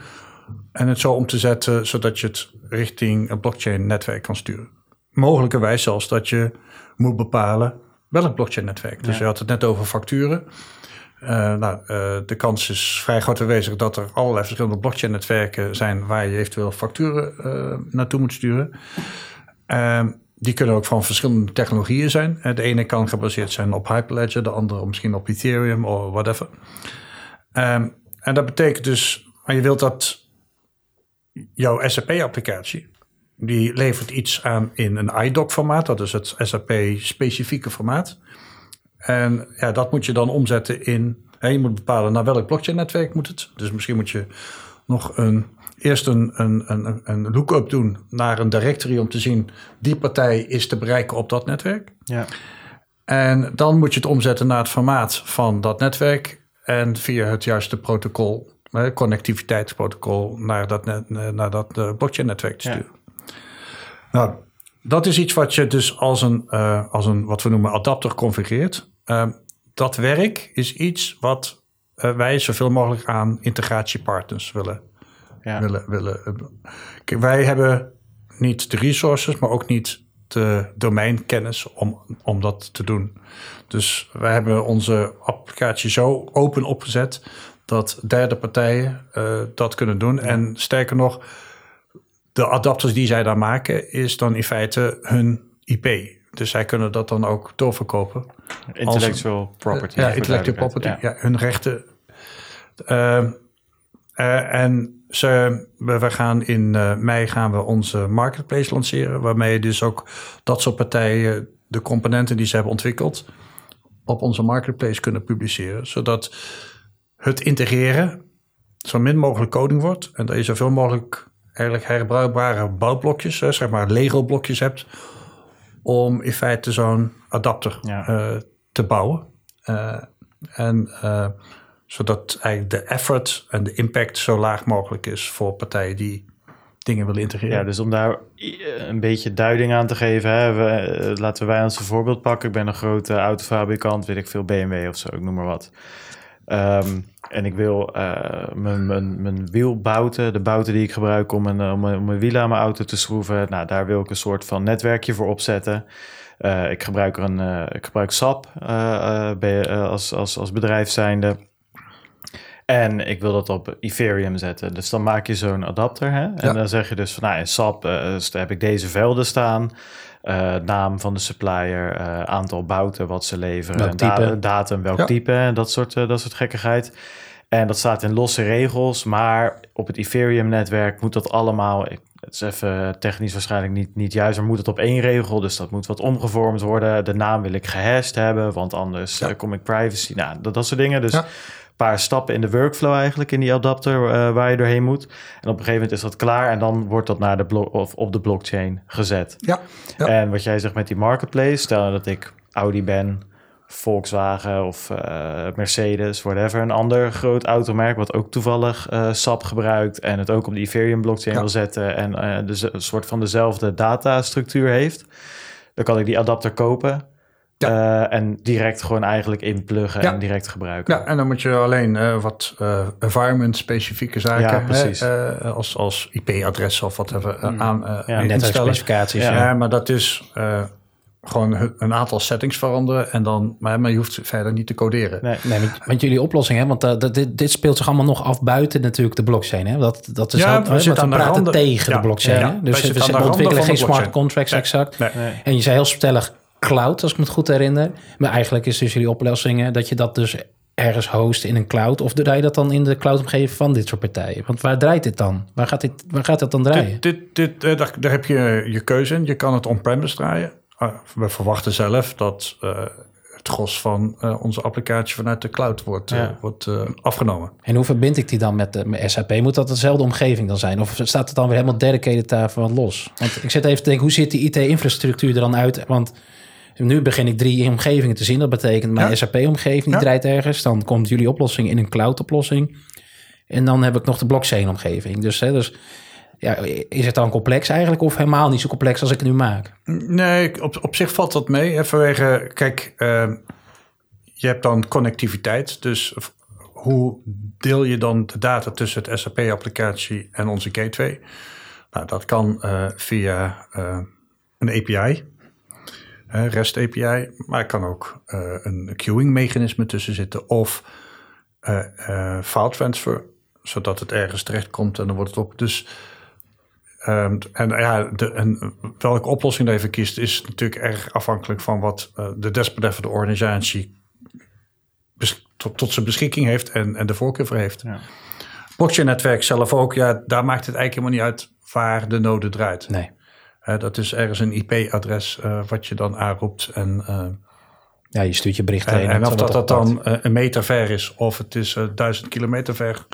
En het zo om te zetten zodat je het richting een blockchain-netwerk kan sturen. Mogelijkerwijs zelfs dat je moet bepalen welk blockchain-netwerk. Dus je had het net over facturen. Eh, nou, eh, de kans is vrij groot aanwezig dat er allerlei verschillende blockchain-netwerken zijn waar je eventueel facturen eh, naartoe moet sturen. Ehm, die kunnen ook van verschillende technologieën zijn. De ene kan gebaseerd zijn op Hyperledger, de andere misschien op Ethereum of whatever. Ehm, en dat betekent dus, je wilt dat jouw SAP-applicatie, die levert iets aan in een IDOC-formaat, dat is het SAP-specifieke formaat. En ja, dat moet je dan omzetten in, je moet bepalen naar welk blockchain-netwerk moet het. Dus misschien moet je nog een, eerst een, een, een, een lookup doen naar een directory om te zien, die partij is te bereiken op dat netwerk. Ja. En dan moet je het omzetten naar het formaat van dat netwerk. En via het juiste protocol, connectiviteitsprotocol, naar dat, net, naar dat eh, blockchain-netwerk te Ja. sturen. Nou, dat is iets wat je dus als een, eh, als een wat we noemen adapter configureert. Eh, dat werk is iets wat eh, wij zoveel mogelijk aan integratiepartners willen Ja. willen, willen. eh, Kijk, wij hebben niet de resources, maar ook niet de domeinkennis om, om dat te doen. Dus wij hebben onze applicatie zo open opgezet dat derde partijen eh, dat kunnen doen. En sterker nog, de adapters die zij daar maken, is dan in feite hun IP. Dus zij kunnen dat dan ook doorverkopen. Intellectual property. Ja, intellectual property. Ja. hun rechten. Ehm, eh, en ze, we, gaan in eh, mei gaan we onze marketplace lanceren. Waarmee dus ook dat soort partijen de componenten die ze hebben ontwikkeld op onze marketplace kunnen publiceren. Zodat het integreren zo min mogelijk coding wordt. En dat je zoveel mogelijk eigenlijk herbruikbare bouwblokjes, zeg maar Lego blokjes hebt. Om in feite zo'n adapter Ja. eh, te bouwen. Eh, en eh, zodat eigenlijk de effort en de impact zo laag mogelijk is voor partijen die dingen willen integreren. Ja, dus om daar een beetje duiding aan te geven. Hè, we, laten wij ons een voorbeeld pakken. Ik ben een grote autofabrikant, weet ik veel, BMW of zo, ik noem maar wat. Ehm, en ik wil eh, mijn, mijn, mijn wielbouten, de bouten die ik gebruik om, een, om, mijn- om mijn wielen aan mijn auto te schroeven. Nou, daar wil ik een soort van netwerkje voor opzetten. Eh, ik gebruik er een, eh, ik gebruik SAP bij, als, als, als bedrijf zijnde. En ik wil dat op Ethereum zetten. Dus dan maak je zo'n adapter. Hè? En Ja. dan zeg je dus van, nou, in SAP heb ik deze velden staan. Eh, naam van de supplier, eh, aantal bouten wat ze leveren. Welk da- datum, welk Ja. type en dat soort, eh, dat soort gekkigheid. En dat staat in losse regels, maar op het Ethereum-netwerk moet dat allemaal... ik- Het is even technisch waarschijnlijk niet, niet juist, maar moet het op één regel. Dus dat moet wat omgevormd worden. De naam wil ik gehashed hebben, want anders Ja. kom ik privacy. Nou, dat, dat soort dingen. Dus Ja. Paar stappen in de workflow eigenlijk in die adapter eh, waar je doorheen moet. En op een gegeven moment is dat klaar en dan wordt dat naar de blo- of op de blockchain gezet. Ja, ja. En wat jij zegt met die marketplace, stel dat ik Audi ben, Volkswagen of eh, Mercedes, whatever, een ander groot automerk wat ook toevallig eh, SAP gebruikt en het ook op de Ethereum blockchain Ja. wil zetten en dus een soort van dezelfde datastructuur heeft, dan kan ik die adapter kopen. Eh, en direct gewoon eigenlijk inpluggen Ja. en direct gebruiken. Ja, en dan moet je alleen eh, wat eh, environment-specifieke zaken Ja, hè, precies. eh, als, als IP-adres of whatever eh, aan eh Ja, instellen. Netwerkspecificaties. Ja. Ja, maar dat is eh, gewoon een aantal settings veranderen en dan, maar, maar je hoeft verder niet te coderen. Nee. Nee, want, want jullie oplossing, hè, want dat- dit, dit speelt zich allemaal nog af buiten natuurlijk de blockchain. Hè? Dat, dat is Ja, ook, we hè, zitten want aan we de praten randen- tegen Ja, de blockchain. ja, hè? Dus zitten we, aan de we randen ontwikkelen geen de smart contracts Nee. exact. Nee. Nee. En je zei heel stellig cloud, als ik me het goed herinner. Maar eigenlijk is dus jullie oplossingen dat je dat dus ergens host in een cloud. Of draai je dat dan in de cloud-omgeving van dit soort partijen? Want waar draait dit dan? Waar gaat, dit, waar gaat dat dan draaien? Dit, dit, dit, eh, daar, daar heb je je keuze in. Je kan het on-premise draaien. Ah, we verwachten zelf dat eh, het gros van eh, onze applicatie vanuit de cloud wordt, wordt eh, afgenomen. En hoe verbind ik die dan met, de, met SAP? Moet dat dezelfde omgeving dan zijn? Of staat het dan weer helemaal dedicated daarvan los? Want ik zit even te denken, hoe ziet die IT-infrastructuur er dan uit? Want nu begin ik drie omgevingen te zien. Dat betekent mijn Ja. SAP-omgeving, die Ja. draait ergens. Dan komt jullie oplossing in een cloud-oplossing. En dan heb ik nog de blockchain-omgeving. Dus, hè, dus ja, is het dan complex eigenlijk? Of helemaal niet zo complex als ik het nu maak? Nee, op, op zich valt dat mee. hè, Vanwege, kijk, eh, je hebt dan connectiviteit. Dus hoe deel je dan de data tussen het SAP-applicatie en onze gateway? Nou, dat kan eh, via eh, een API, REST API, maar er kan ook eh, een queuing-mechanisme tussen zitten of eh, file transfer, zodat het ergens terechtkomt en dan wordt het op. Dus Ehm, en ja, de, en welke oplossing je even kiest, is natuurlijk erg afhankelijk van wat uh, de desbetreffende organisatie tot, tot, zijn beschikking heeft en, en de voorkeur voor heeft. Ja. Blockchain-netwerk zelf ook, ja, daar maakt het eigenlijk helemaal niet uit waar de node draait. Nee. Uh, dat is ergens een IP-adres uh, wat je dan aanroept en ja, je stuurt je bericht heen. En, en of dat, dat dan een meter ver is of het is duizend kilometer ver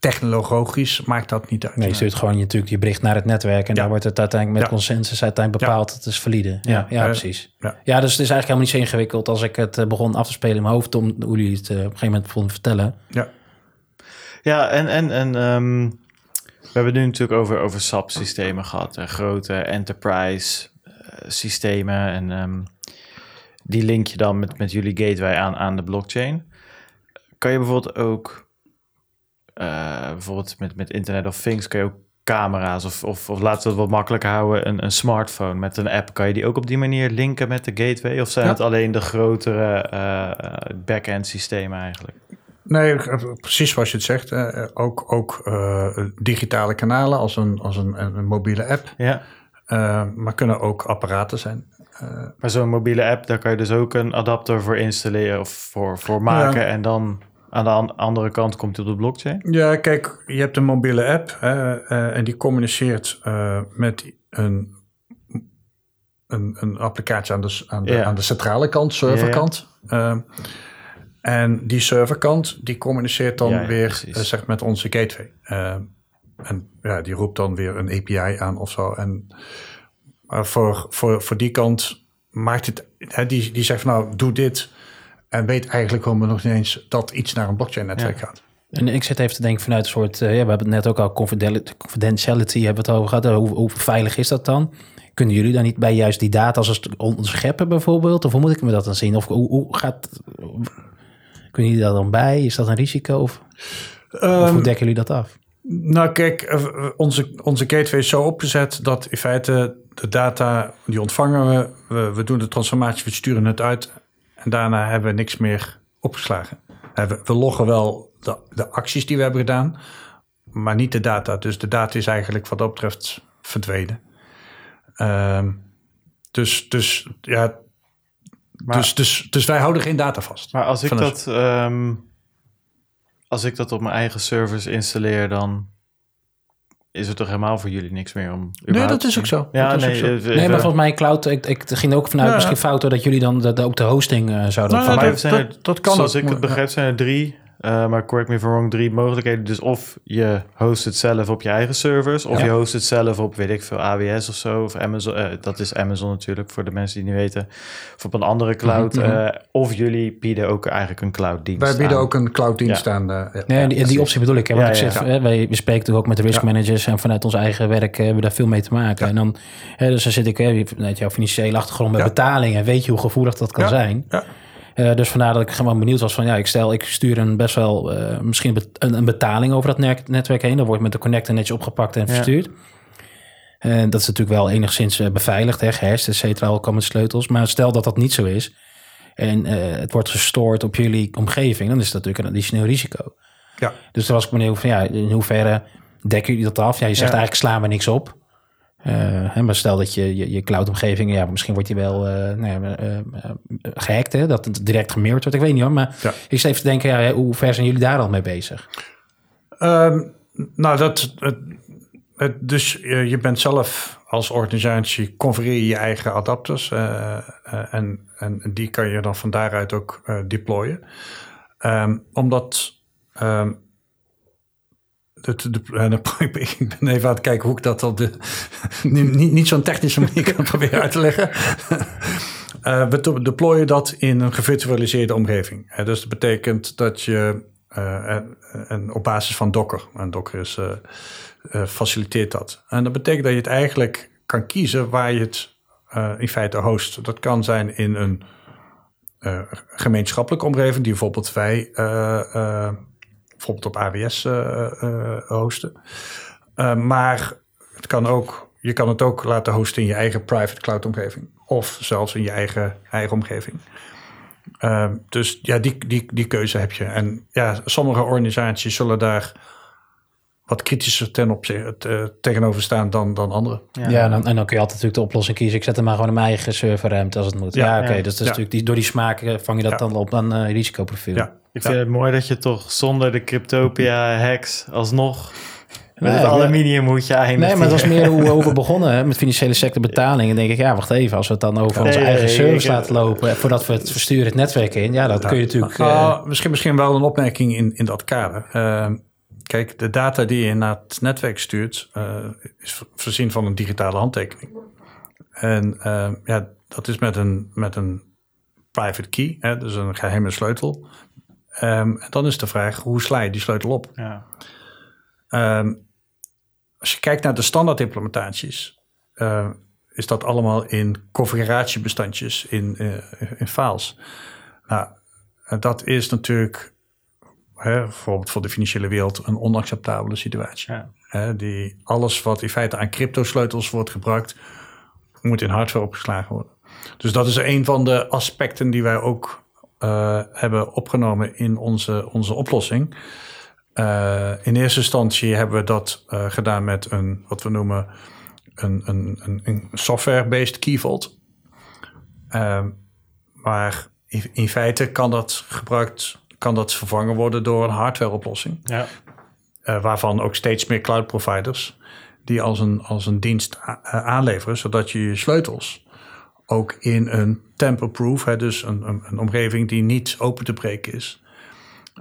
technologisch maakt dat niet uit. Nee, je stuurt gewoon je, natuurlijk je bericht naar het netwerk en daar wordt het uiteenselijk met consensus uiteindelijk bepaald. Ja. Het is valide. Ja, ja, precies. Ja. dus het is eigenlijk helemaal niet zo ingewikkeld als ik het eh, begon af te spelen in mijn hoofd om hoe jullie het uh, op een gegeven moment vonden vertellen. Ja, ja en, en, en um, we hebben nu natuurlijk over, over SAP-systemen gehad, uh, grote enterprise systemen en um, die link je dan met, met jullie gateway aan, aan de blockchain. Kan je bijvoorbeeld ook uh, bijvoorbeeld met, met Internet of Things kun je ook camera's of, of, of laten we het wat makkelijker houden, een, een smartphone met een app. Kan je die ook op die manier linken met de gateway? Of zijn het alleen de grotere uh, back-end systemen eigenlijk? Nee, precies zoals je het zegt. Uh, ook ook uh, digitale kanalen als een, als een, een mobiele app. Ja. Uh, maar kunnen ook apparaten zijn. maar zo'n mobiele app, daar kan je dus ook een adapter voor installeren of voor, voor maken. Ja. En dan aan de andere kant komt hij op de blockchain? Ja, kijk, je hebt een mobiele app en die communiceert met een, een, een, applicatie aan de, aan de, aan de centrale kant, serverkant. Yeah. En die serverkant die communiceert dan ja, weer zeg, met onze gateway. en ja, die roept dan weer een API aan of zo. En voor, voor, voor die kant maakt het, die, die zegt van nou, doe dit en weet eigenlijk gewoon nog niet eens dat iets naar een blockchain-netwerk gaat. En ik zit even te denken vanuit een soort, uh, ja, we hebben het net ook al confidentiality hebben we het over gehad. Hoe, hoe, veilig is dat dan? Kunnen jullie dan niet bij juist die data als ontscheppen bijvoorbeeld? Of hoe moet ik me dat dan zien? Of hoe, hoe gaat, kunnen jullie daar dan bij? Is dat een risico? Of, um, of hoe ehm, dekken jullie dat af? Nou kijk, eh, onze, onze gateway is zo opgezet dat in feite de data, die ontvangen we, we, we doen de transformatie, we sturen het uit en daarna hebben we niks meer opgeslagen. We, we loggen wel de, de, acties die we hebben gedaan, maar niet de data. Dus de data is eigenlijk wat dat betreft verdwenen. Um, dus, dus ja. Maar, dus, dus, dus wij houden geen data vast. Maar als ik dat. Um, als ik dat op mijn eigen servers installeer, dan is er toch helemaal voor jullie niks meer om. Nee, dat is ook zo. Ja, nee, zo. nee, maar volgens mij cloud. Ik, ik ging ook vanuit ja. misschien fouten dat jullie dan de, ook de hosting uh, zouden. Nou, dat, dat, dat, kan. Zoals ik het begrijp, zijn er drie uh, maar correct me if I'm wrong, drie mogelijkheden. Dus of je host het zelf op je eigen servers, of ja. je host het zelf op, weet ik veel, AWS of zo, of Amazon. Uh, dat is Amazon natuurlijk, voor de mensen die niet weten. Of op een andere cloud. Mm -hmm. uh, of jullie bieden ook eigenlijk een clouddienst Wij bieden aan. ook een clouddienst ja. aan. ja, nee, die, die, optie bedoel ik. Hè, wat ik hè, wij we spreken natuurlijk ook met de risk managers en vanuit ons eigen werk hebben we daar veel mee te maken. En dan, hè, dus dan zit ik, hè, vanuit jouw financiële achtergrond met betalingen, weet je hoe gevoelig dat kan zijn. Ja. Uh, dus vandaar dat ik gewoon benieuwd was van ja, ik stel, ik stuur een best wel uh, misschien een, een, betaling over dat netwerk heen. Dan wordt met de connector netjes opgepakt en verstuurd. En dat is natuurlijk wel enigszins uh, beveiligd, hè, geherst, et cetera, al kan met sleutels. Maar stel dat dat niet zo is en het wordt gestoord op jullie omgeving, dan is dat natuurlijk een additioneel risico. Ja. Dus dan was ik benieuwd van ja, in hoeverre dekken jullie dat af? Ja, je zegt ja. eigenlijk slaan we niks op. Uh, maar stel dat je je, je cloud-omgeving, ja, misschien wordt je wel uh, nou ja, uh, gehackt, hè, dat het direct gemeerd wordt. Ik weet niet hoor, maar ja. ik zit even te denken, ja, hoe ver zijn jullie daar al mee bezig? Um, nou, dat, het, het, dus je bent zelf als organisatie, configureer je eigen adapters en, en die kan je dan van daaruit ook deployen. Um, omdat um, dat, de, de, [laughs] ik ben even aan het kijken hoe ik dat op de [laughs] niet, niet zo'n technische manier kan [laughs] proberen uit te leggen. Uh, we deployen dat in een gevirtualiseerde omgeving. Uh, dus dat betekent dat je uh, en op basis van Docker, en Docker is, faciliteert dat. En dat betekent dat je het eigenlijk kan kiezen waar je het in feite host. Dat kan zijn in een gemeenschappelijke omgeving, die bijvoorbeeld wij bijvoorbeeld op AWS uh, uh, hosten. Uh, maar het kan ook, je kan het ook laten hosten in je eigen private cloud omgeving. Of zelfs in je eigen, eigen omgeving. Uh, dus ja, die, die, die keuze heb je. En ja, sommige organisaties zullen daar wat kritischer ten opzichte, eh, tegenover staan dan, dan anderen. Ja, en, dan, en dan kun je altijd natuurlijk de oplossing kiezen. Ik zet hem maar gewoon in mijn eigen serverruimte als het moet. Ja, Ja, oké. ja. dus dat is Ja. natuurlijk die, door die smaken vang je dat Ja. dan op aan eh risicoprofiel. Ja. Ik vind het mooi dat je toch zonder de Cryptopia-hacks alsnog met Nee, het ja. aluminium moet je eindigen. Nee, maar dat was meer hoe we [laughs] over begonnen hè, met financiële sector betalingen. Denk ik, ja, wacht even. Als we het dan over onze Nee, eigen nee, service ik- laten lopen... voordat we het versturen het netwerk in... ja, dat kun je natuurlijk... eh, Ah, misschien, misschien wel een opmerking in, in dat kader. Ehm, kijk, de data die je naar het netwerk stuurt, eh, is voorzien van een digitale handtekening. En ehm, ja, dat is met een, met een private key, hè, dus een geheime sleutel. Ehm, en dan is de vraag, hoe sla je die sleutel op? Ja. Ehm, als je kijkt naar de standaard implementaties, eh, is dat allemaal in configuratiebestandjes, in, eh, in files. Nou, eh, dat is natuurlijk hè, bijvoorbeeld voor de financiële wereld een onacceptabele situatie. Ja. Hè, die, alles wat in feite aan cryptosleutels wordt gebruikt, moet in hardware opgeslagen worden. Dus dat is een van de aspecten die wij ook eh, hebben opgenomen in onze, onze oplossing. Eh, in eerste instantie hebben we dat eh, gedaan met een, wat we noemen, een, een, een, software-based key vault. Ehm, maar in, in feite kan dat gebruikt, kan dat vervangen worden door een hardware-oplossing. Ja. Waarvan ook steeds meer cloud providers die als een, als een dienst aanleveren, zodat je je sleutels ook in een tamper-proof, hè, dus een, een, een omgeving die niet open te breken is,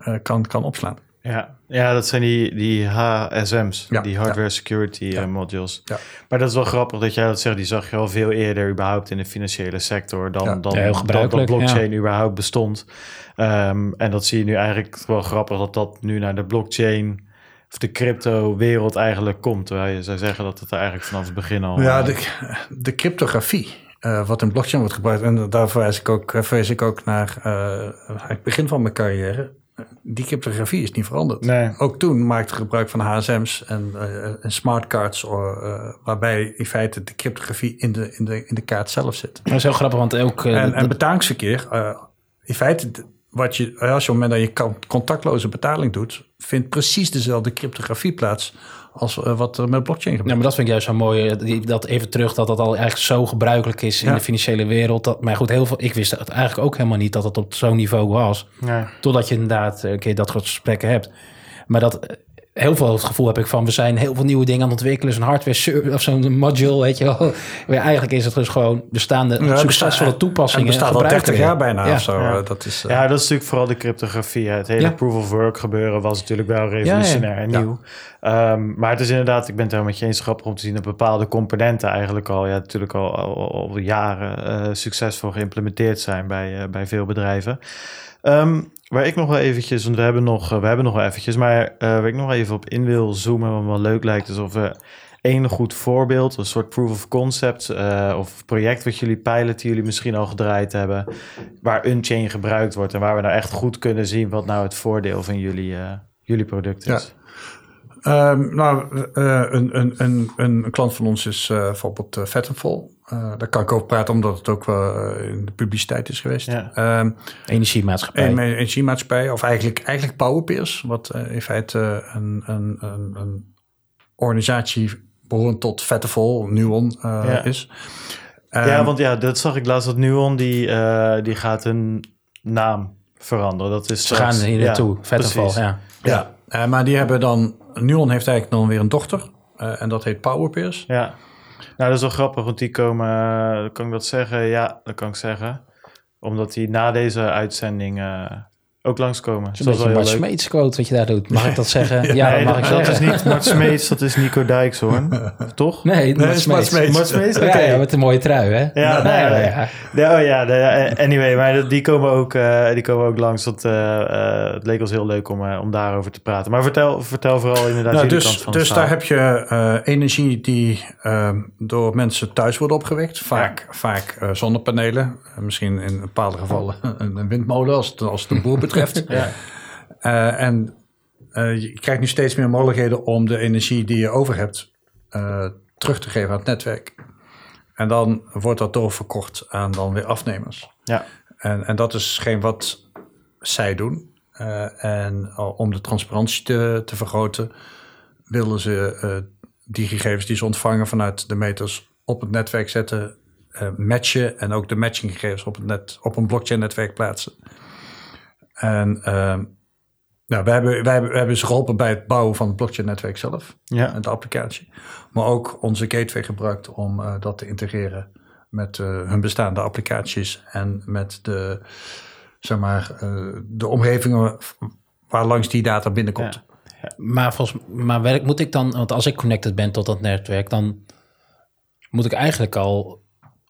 eh, kan, kan opslaan. Ja. ja, dat zijn die, die HSM's, Ja, die hardware security eh, modules. Ja. Maar dat is wel grappig dat jij dat zegt. Die zag je al veel eerder überhaupt in de financiële sector dan, Ja. dan, Ja, heel dan dat blockchain überhaupt bestond. Ehm, en dat zie je nu eigenlijk wel grappig dat dat nu naar de blockchain of de crypto wereld eigenlijk komt. Terwijl je zou zeggen dat het er eigenlijk vanaf het begin al... Ja, eh, de, de cryptografie, eh, wat in blockchain wordt gebruikt, en daar verwijs ik ook, eh, verwijs ik ook naar eh, het begin van mijn carrière. Die cryptografie is niet veranderd. Nee. Ook toen maakte gebruik van HSM's en, en smartcards, waarbij in feite de cryptografie in de, in de, in de kaart zelf zit. dat is heel grappig, want ook... En, en betalingsverkeer, in feite, wat je, als je op het moment dat je contactloze betaling doet, vindt precies dezelfde cryptografie plaats als eh, wat er met blockchain Ja, gebeurt. maar dat vind ik juist zo mooi. eh, die- Dat even terug, dat dat al eigenlijk zo gebruikelijk is in Ja. de financiële wereld. Dat, maar goed, heel veel, ik wist het eigenlijk ook helemaal niet dat het op zo'n niveau was. nee. Totdat je inderdaad eh, een keer dat soort gesprekken hebt. Maar dat eh, heel veel het gevoel heb ik van we zijn heel veel nieuwe dingen aan het ontwikkelen. Zo'n hardware of zo'n module, weet je wel. [laughs] Maar eigenlijk is het dus gewoon bestaande Ja, succesvolle toepassingen. Het bestaat al gebruiken 30 jaar bijna Ja. of zo. Ja. Dat is, eh, Ja, dat is natuurlijk vooral de cryptografie. Het hele Ja. proof of work gebeuren was natuurlijk wel revolutionair en Ja. nieuw. Ehm, maar het is inderdaad, ik ben het helemaal met je eens, grappig om te zien dat bepaalde componenten eigenlijk al, ja, natuurlijk al, al, al jaren eh, succesvol geïmplementeerd zijn bij, eh, bij veel bedrijven. Ehm, waar ik nog wel eventjes, want we hebben nog, eh, we hebben nog wel eventjes, maar eh, waar ik nog even op in wil zoomen, wat me leuk lijkt, is of we één goed voorbeeld, een soort proof of concept eh, of project wat jullie piloten, die jullie misschien al gedraaid hebben, waar Unchain gebruikt wordt en waar we nou echt goed kunnen zien wat nou het voordeel van jullie, eh, jullie product is. Ehm, nou, een, een, een, een klant van ons is bijvoorbeeld uh, Vattenfall. Uh, daar kan ik over praten, omdat het ook wel eh, in de publiciteit is geweest. Ja. Ehm, Energiemaatschappij. een energiemaatschappij, of eigenlijk, eigenlijk Powerpeers, wat eh, in feite een, een, een, een organisatie behorend tot Vattenfall, Nuon, uh, Ja. is. ja, Ehm, want ja, dat zag ik laatst dat Nuon, die, eh, die gaat hun naam veranderen. Dat is Ze gaan hier ja, naartoe. Vattenfall, precies. ja. Ja, eh, maar die hebben dan... Nuon heeft eigenlijk dan weer een dochter. eh, en dat heet Powerpeers. Ja, nou dat is wel grappig, want die komen, eh, kan ik dat zeggen? Ja, dat kan ik zeggen. Omdat die na deze uitzending eh, ook langskomen. Het is Dus een beetje. Smeets quote wat je daar doet. Mag ik dat zeggen? [laughs] Ja, nee, dat mag ik dat, dat zeggen. is niet Mart Smeets, dat is Nico Dijkshoorn. [laughs] Toch? Nee, Nee, Mart is Mart Smeets. Mart? Ja, Oké. ja, met een mooie trui, hè? Ja, nee, ja, nee. ja. Ja, oh ja, de, eh, anyway, maar die komen ook, eh, die komen ook langs. Dat, eh, eh, het leek ons heel leuk om, eh, om daarover te praten. Maar vertel, vertel vooral inderdaad Nou, jullie kant dus van het dus daar heb je eh, energie die ehm, door mensen thuis wordt opgewekt. Vaak, vaak eh, zonnepanelen. Misschien in bepaalde gevallen [laughs] een, windmolen als als het een boer betreft. [laughs] Ja. Eh, en eh, je krijgt nu steeds meer mogelijkheden om de energie die je over hebt eh, terug te geven aan het netwerk. En dan wordt dat doorverkocht aan dan weer afnemers. Ja. En, en dat is geen wat zij doen. En om de transparantie te, te vergroten, willen ze die gegevens die ze ontvangen vanuit de meters op het netwerk zetten, matchen en ook de matchinggegevens op, het net, op een blockchain-netwerk plaatsen. En ehm, nou, wij, hebben, wij, hebben, wij hebben ze geholpen bij het bouwen van het blockchain-netwerk zelf Ja. en de applicatie. Maar ook onze gateway gebruikt om eh, dat te integreren met eh, hun bestaande applicaties en met de, zeg maar, eh, de omgevingen waar langs die data binnenkomt. Maar, volgens, maar werk, moet ik dan, want als ik connected ben tot dat netwerk, dan moet ik eigenlijk al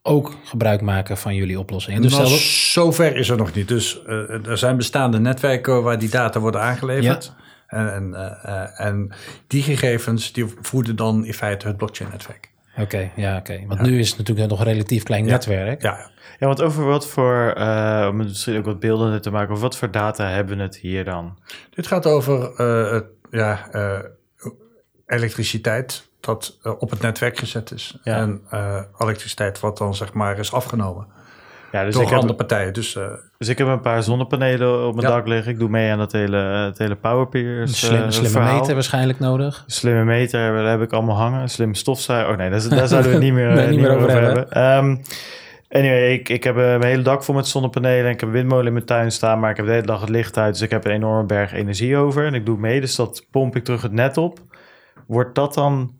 ook gebruik maken van jullie oplossingen. Dus nou, stel- zover is er nog niet. Dus eh, er zijn bestaande netwerken waar die data worden aangeleverd. En, en, eh, eh, en die gegevens die voeden dan in feite het blockchain-netwerk. Oké, ja, oké. Want nu is het natuurlijk nog een relatief klein netwerk. Ja, Ja, want over wat voor, eh, om het misschien ook wat beeldender te maken, over wat voor data hebben we het hier dan? dit gaat over eh, ja, eh, elektriciteit dat eh, op het netwerk gezet is. Ja. En eh, elektriciteit wat dan zeg maar is afgenomen Ja, dus door ik, heb, andere partijen. Dus eh, dus ik heb een paar zonnepanelen op mijn Ja. dak liggen. Ik doe mee aan dat hele, het hele Een Powerpeers slim, eh, slimme verhaal. meter waarschijnlijk nodig. Slimme meter, daar heb ik allemaal hangen. Een slim stofzuiger. Oh nee, daar, daar [laughs] zouden we het niet meer, Nee, niet meer over hebben. Ehm, anyway, ik, ik heb mijn hele dak vol met zonnepanelen. En ik heb een windmolen in mijn tuin staan, maar ik heb de hele dag het licht uit. Dus ik heb een enorme berg energie over. En ik doe mee, dus dat pomp ik terug het net op. Wordt dat dan...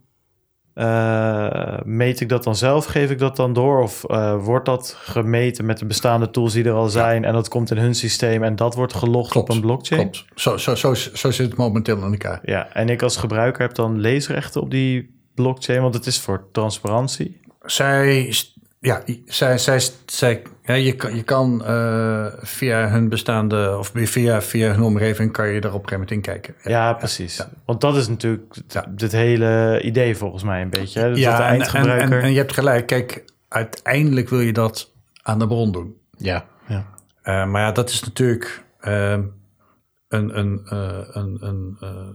eh, meet ik dat dan zelf? Geef ik dat dan door? Of eh, wordt dat gemeten met de bestaande tools die er al zijn... en dat komt in hun systeem en dat wordt gelogd Klopt, op een blockchain? klopt. Zo, zo, zo, zo zit het momenteel in elkaar. Ja, en ik als gebruiker heb dan leesrechten op die blockchain, want het is voor transparantie. Zij, ja, zij, zij, zij, ja, je kan, je kan eh, via hun bestaande, of via, via hun omgeving, kan je er op een gegeven moment in kijken. Ja, precies. Want dat is natuurlijk het, het hele idee volgens mij een beetje. Hè? Dat de en, en, eindgebruiker... en, en je hebt gelijk, kijk, uiteindelijk wil je dat aan de bron doen. Ja, ja. Eh, maar ja, dat is natuurlijk eh, een, een, eh, een, een eh,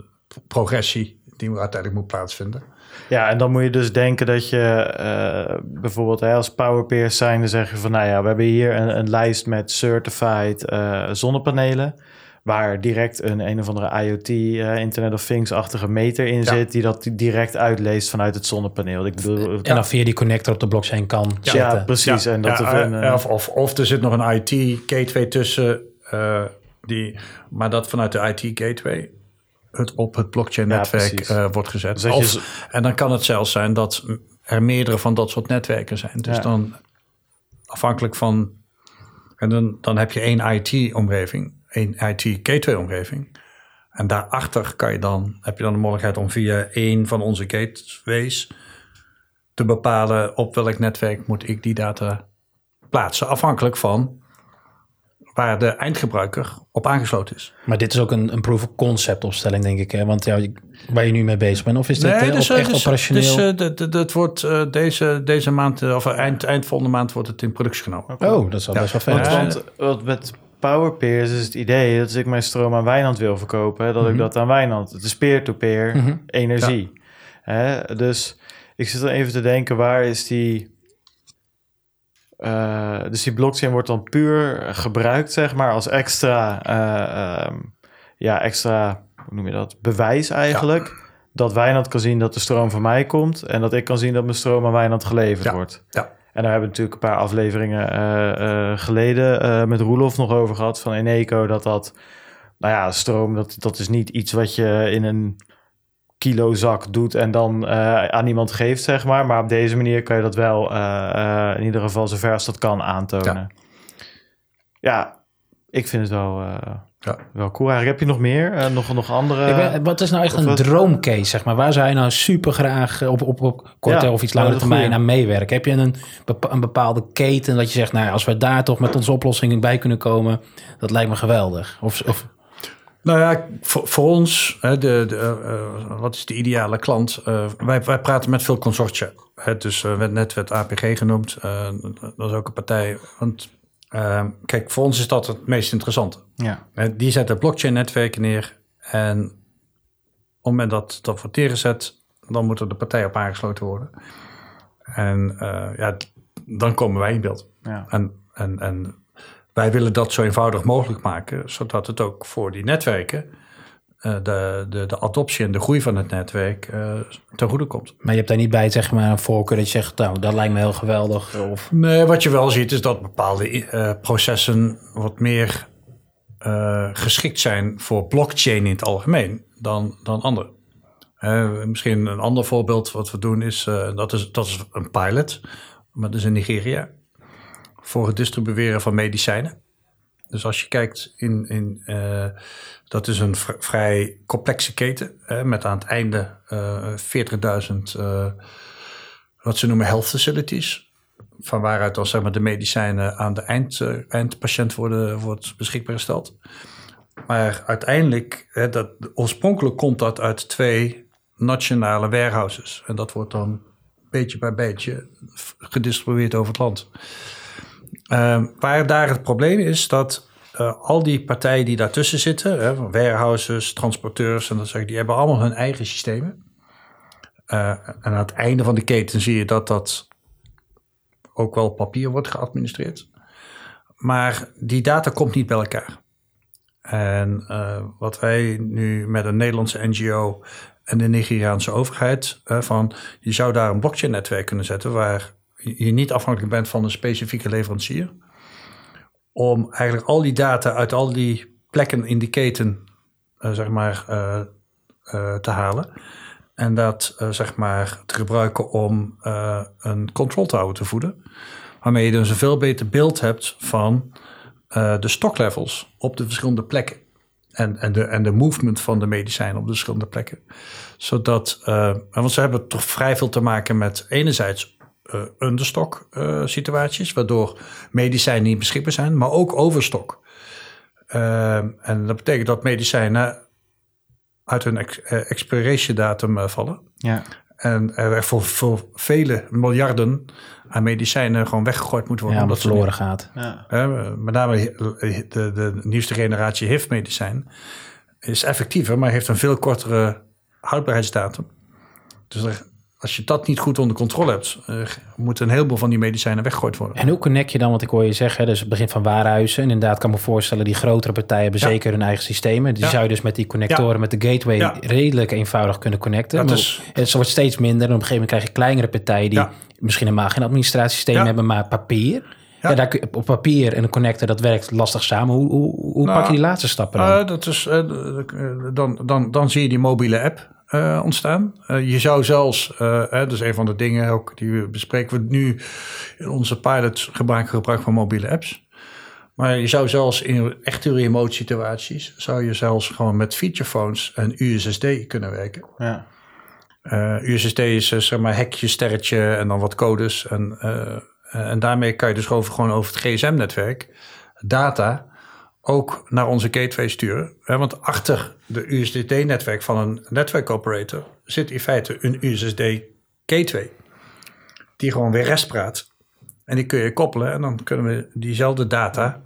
progressie die uiteindelijk moet plaatsvinden. Ja, en dan moet je dus denken dat je eh, bijvoorbeeld hè, als Powerpeers zijnde zeggen van... nou ja, we hebben hier een, een lijst met certified eh, zonnepanelen... waar direct een een of andere IoT, eh, Internet of Things-achtige meter in Ja. zit... die dat direct uitleest vanuit het zonnepaneel. Ik bedoel, En dan via die connector op de blockchain kan ja, zetten. precies. En dat Ja, een, of, of, of er zit nog een IT-gateway tussen, eh, die, maar dat vanuit de IT-gateway het op het blockchain-netwerk eh, wordt gezet. Dus je en dan kan het zelfs zijn dat er meerdere van dat soort netwerken zijn. Dus Ja. dan afhankelijk van... En dan, dan heb je één IT-omgeving, één IT-gateway-omgeving. En daarachter kan je dan, heb je dan de mogelijkheid om via één van onze gateways te bepalen op welk netwerk moet ik die data plaatsen. Afhankelijk van waar de eindgebruiker op aangesloten is. Maar dit is ook een, een proof of concept opstelling, denk ik. Hè? Want ja, waar je nu mee bezig bent. Of is dit eh, dus, op- eh, echt dus- operationeel? Dus, eh, dat- wordt eh, deze, deze maand, of eind, eind volgende maand, wordt het in productie genomen. oh, dat is wel Ja. best wel vet. Want, met Powerpeers is het idee dat als ik mijn stroom aan Wijnand wil verkopen, dat Mhm. ik dat aan Wijnand. Het is peer-to-peer energie. Hè? Dus ik zit dan even te denken, waar is die. Eh, dus die blockchain wordt dan puur gebruikt, zeg maar, als extra, eh, ehm, ja, extra, hoe noem je dat, bewijs eigenlijk. Dat Wijnand kan zien dat de stroom van mij komt en dat ik kan zien dat mijn stroom aan Wijnand geleverd Ja. wordt. Ja. En daar hebben we natuurlijk een paar afleveringen eh, geleden met Roelof nog over gehad van Eneco. Dat dat, nou ja, stroom, dat, dat is niet iets wat je in een kilozak doet en dan eh, aan iemand geeft, zeg maar. Maar op deze manier kan je dat wel eh, eh, in ieder geval zover als dat kan aantonen. Ja, ik vind het wel, eh, Ja. wel cool. Eigenlijk heb je nog meer? Eh, nog, nog andere? Ik ben- wat is nou echt een wat- droomcase, zeg maar? Waar zou je nou super graag op, op, op korte Ja, of iets ja, langere termijn goeie. aan meewerken? Heb je een, een bepaalde keten dat je zegt, nou ja, als we daar toch met onze oplossing bij kunnen komen, dat lijkt me geweldig. Of, of Nou ja, voor, voor ons, hè, de, de, eh, eh, wat is de ideale klant? Eh, wij, wij praten met veel consortia. Hè, dus eh, werd net werd APG genoemd. dat is ook een partij. Want kijk, voor ons is dat het meest interessante. Ja. Die zetten blockchain-netwerken neer. En op het moment dat dat wordt neergezet, dan moet er de partij op aangesloten worden. En ja, dan komen wij in beeld. Ja. En, en, en wij willen dat zo eenvoudig mogelijk maken, zodat het ook voor die netwerken eh, de, de, de adoptie en de groei van het netwerk eh ten goede komt. Maar je hebt daar niet bij zeg maar, een voorkeur dat je zegt, nou, dat lijkt me heel geweldig. Of, Nee, wat je wel ziet is dat bepaalde eh, processen wat meer geschikt zijn voor blockchain in het algemeen dan, dan andere. Misschien een ander voorbeeld wat we doen is, dat is, dat is een pilot, maar dat is in Nigeria, voor het distribueren van medicijnen. Dus als je kijkt in, in eh, dat is een vr- vrij complexe keten, hè, met aan het einde eh 40.000 eh, wat ze noemen health facilities van waaruit dan zeg maar, de medicijnen aan de eind, eindpatiënt worden, wordt beschikbaar gesteld. Maar uiteindelijk, hè, dat, oorspronkelijk komt dat uit twee nationale warehouses. En dat wordt dan beetje bij beetje gedistribueerd over het land. Ehm, waar daar het probleem is dat eh, al die partijen die daartussen zitten, hè, warehouses, transporteurs en dat ik, die hebben allemaal hun eigen systemen. Eh, en aan het einde van de keten zie je dat dat ook wel papier wordt geadministreerd. Maar die data komt niet bij elkaar. En eh, wat wij nu met een Nederlandse NGO en de Nigeriaanse overheid van je zou daar een blockchain netwerk kunnen zetten waar je niet afhankelijk bent van een specifieke leverancier. Om eigenlijk al die data uit al die plekken in die keten eh, zeg maar eh, eh, te halen. En dat zeg maar te gebruiken om een control tower te voeden. Waarmee je dus een veel beter beeld hebt van de stocklevels op de verschillende plekken. En, en, de, en de movement van de medicijnen op de verschillende plekken. Zodat, want ze hebben toch vrij veel te maken met enerzijds eh understock eh, situaties. Waardoor medicijnen niet beschikbaar zijn. Maar ook overstock. Eh, en dat betekent dat medicijnen uit hun ex, expiration datum vallen. Ja. En er voor, voor vele miljarden aan medicijnen gewoon weggegooid moet worden. ja, omdat ze verloren gaat. Ja. Hè, met name de, de, de nieuwste generatie HIV-medicijn is effectiever, maar heeft een veel kortere houdbaarheidsdatum. Dus er- als je dat niet goed onder controle hebt, eh, moeten een heleboel van die medicijnen weggegooid worden. En hoe connect je dan, want ik hoor je zeggen, dus het begin van warenhuizen. En inderdaad kan ik me voorstellen, die grotere partijen hebben Ja. zeker hun eigen systemen. Die Ja. zou je dus met die connectoren, met de gateway, redelijk eenvoudig kunnen connecten. Dat Maar is- het wordt steeds minder en op een gegeven moment krijg je kleinere partijen die misschien helemaal geen administratiesysteem hebben, maar papier. Ja. Ja. daar op papier en een connector, dat werkt lastig samen. Hoe, hoe, hoe Nou, pak je die laatste stappen dan? Eh, dat is, eh, dan, dan, dan zie je die mobiele app eh, ontstaan. Eh, je zou zelfs, dat is een van de dingen ook die we bespreken we nu in onze pilot gebruik, gebruik van mobiele apps. Maar je zou zelfs in echte remote situaties, zou je zelfs gewoon met feature phones en USSD kunnen werken. Ja. USSD is zeg maar hekje, sterretje en dan wat codes. En, en daarmee kan je dus over, gewoon over het gsm-netwerk data ook naar onze gateway sturen. Hè, want achter de USSD-netwerk van een netwerkoperator zit in feite een USSD-gateway. Die gewoon weer rest praat. En die kun je koppelen en dan kunnen we diezelfde data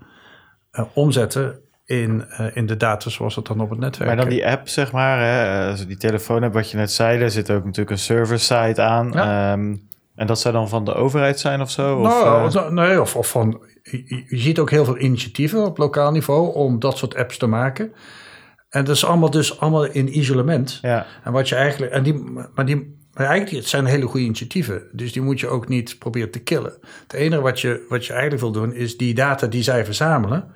eh, omzetten in, eh, in de data zoals het dan op het netwerk Maar dan die app, zeg maar, hè, als die telefoon hebt, wat je net zei, daar zit ook natuurlijk een server-side aan. Ja. Ehm, en dat zou dan van de overheid zijn of zo? Of, Nou, eh, nee, of, of van, je, ziet ook heel veel initiatieven op lokaal niveau om dat soort apps te maken. En dat is allemaal dus allemaal in isolement. ja. En wat je eigenlijk, en die, maar die, maar eigenlijk, het zijn hele goede initiatieven. Dus die moet je ook niet proberen te killen. Het enige wat je, wat je eigenlijk wil doen, is die data die zij verzamelen,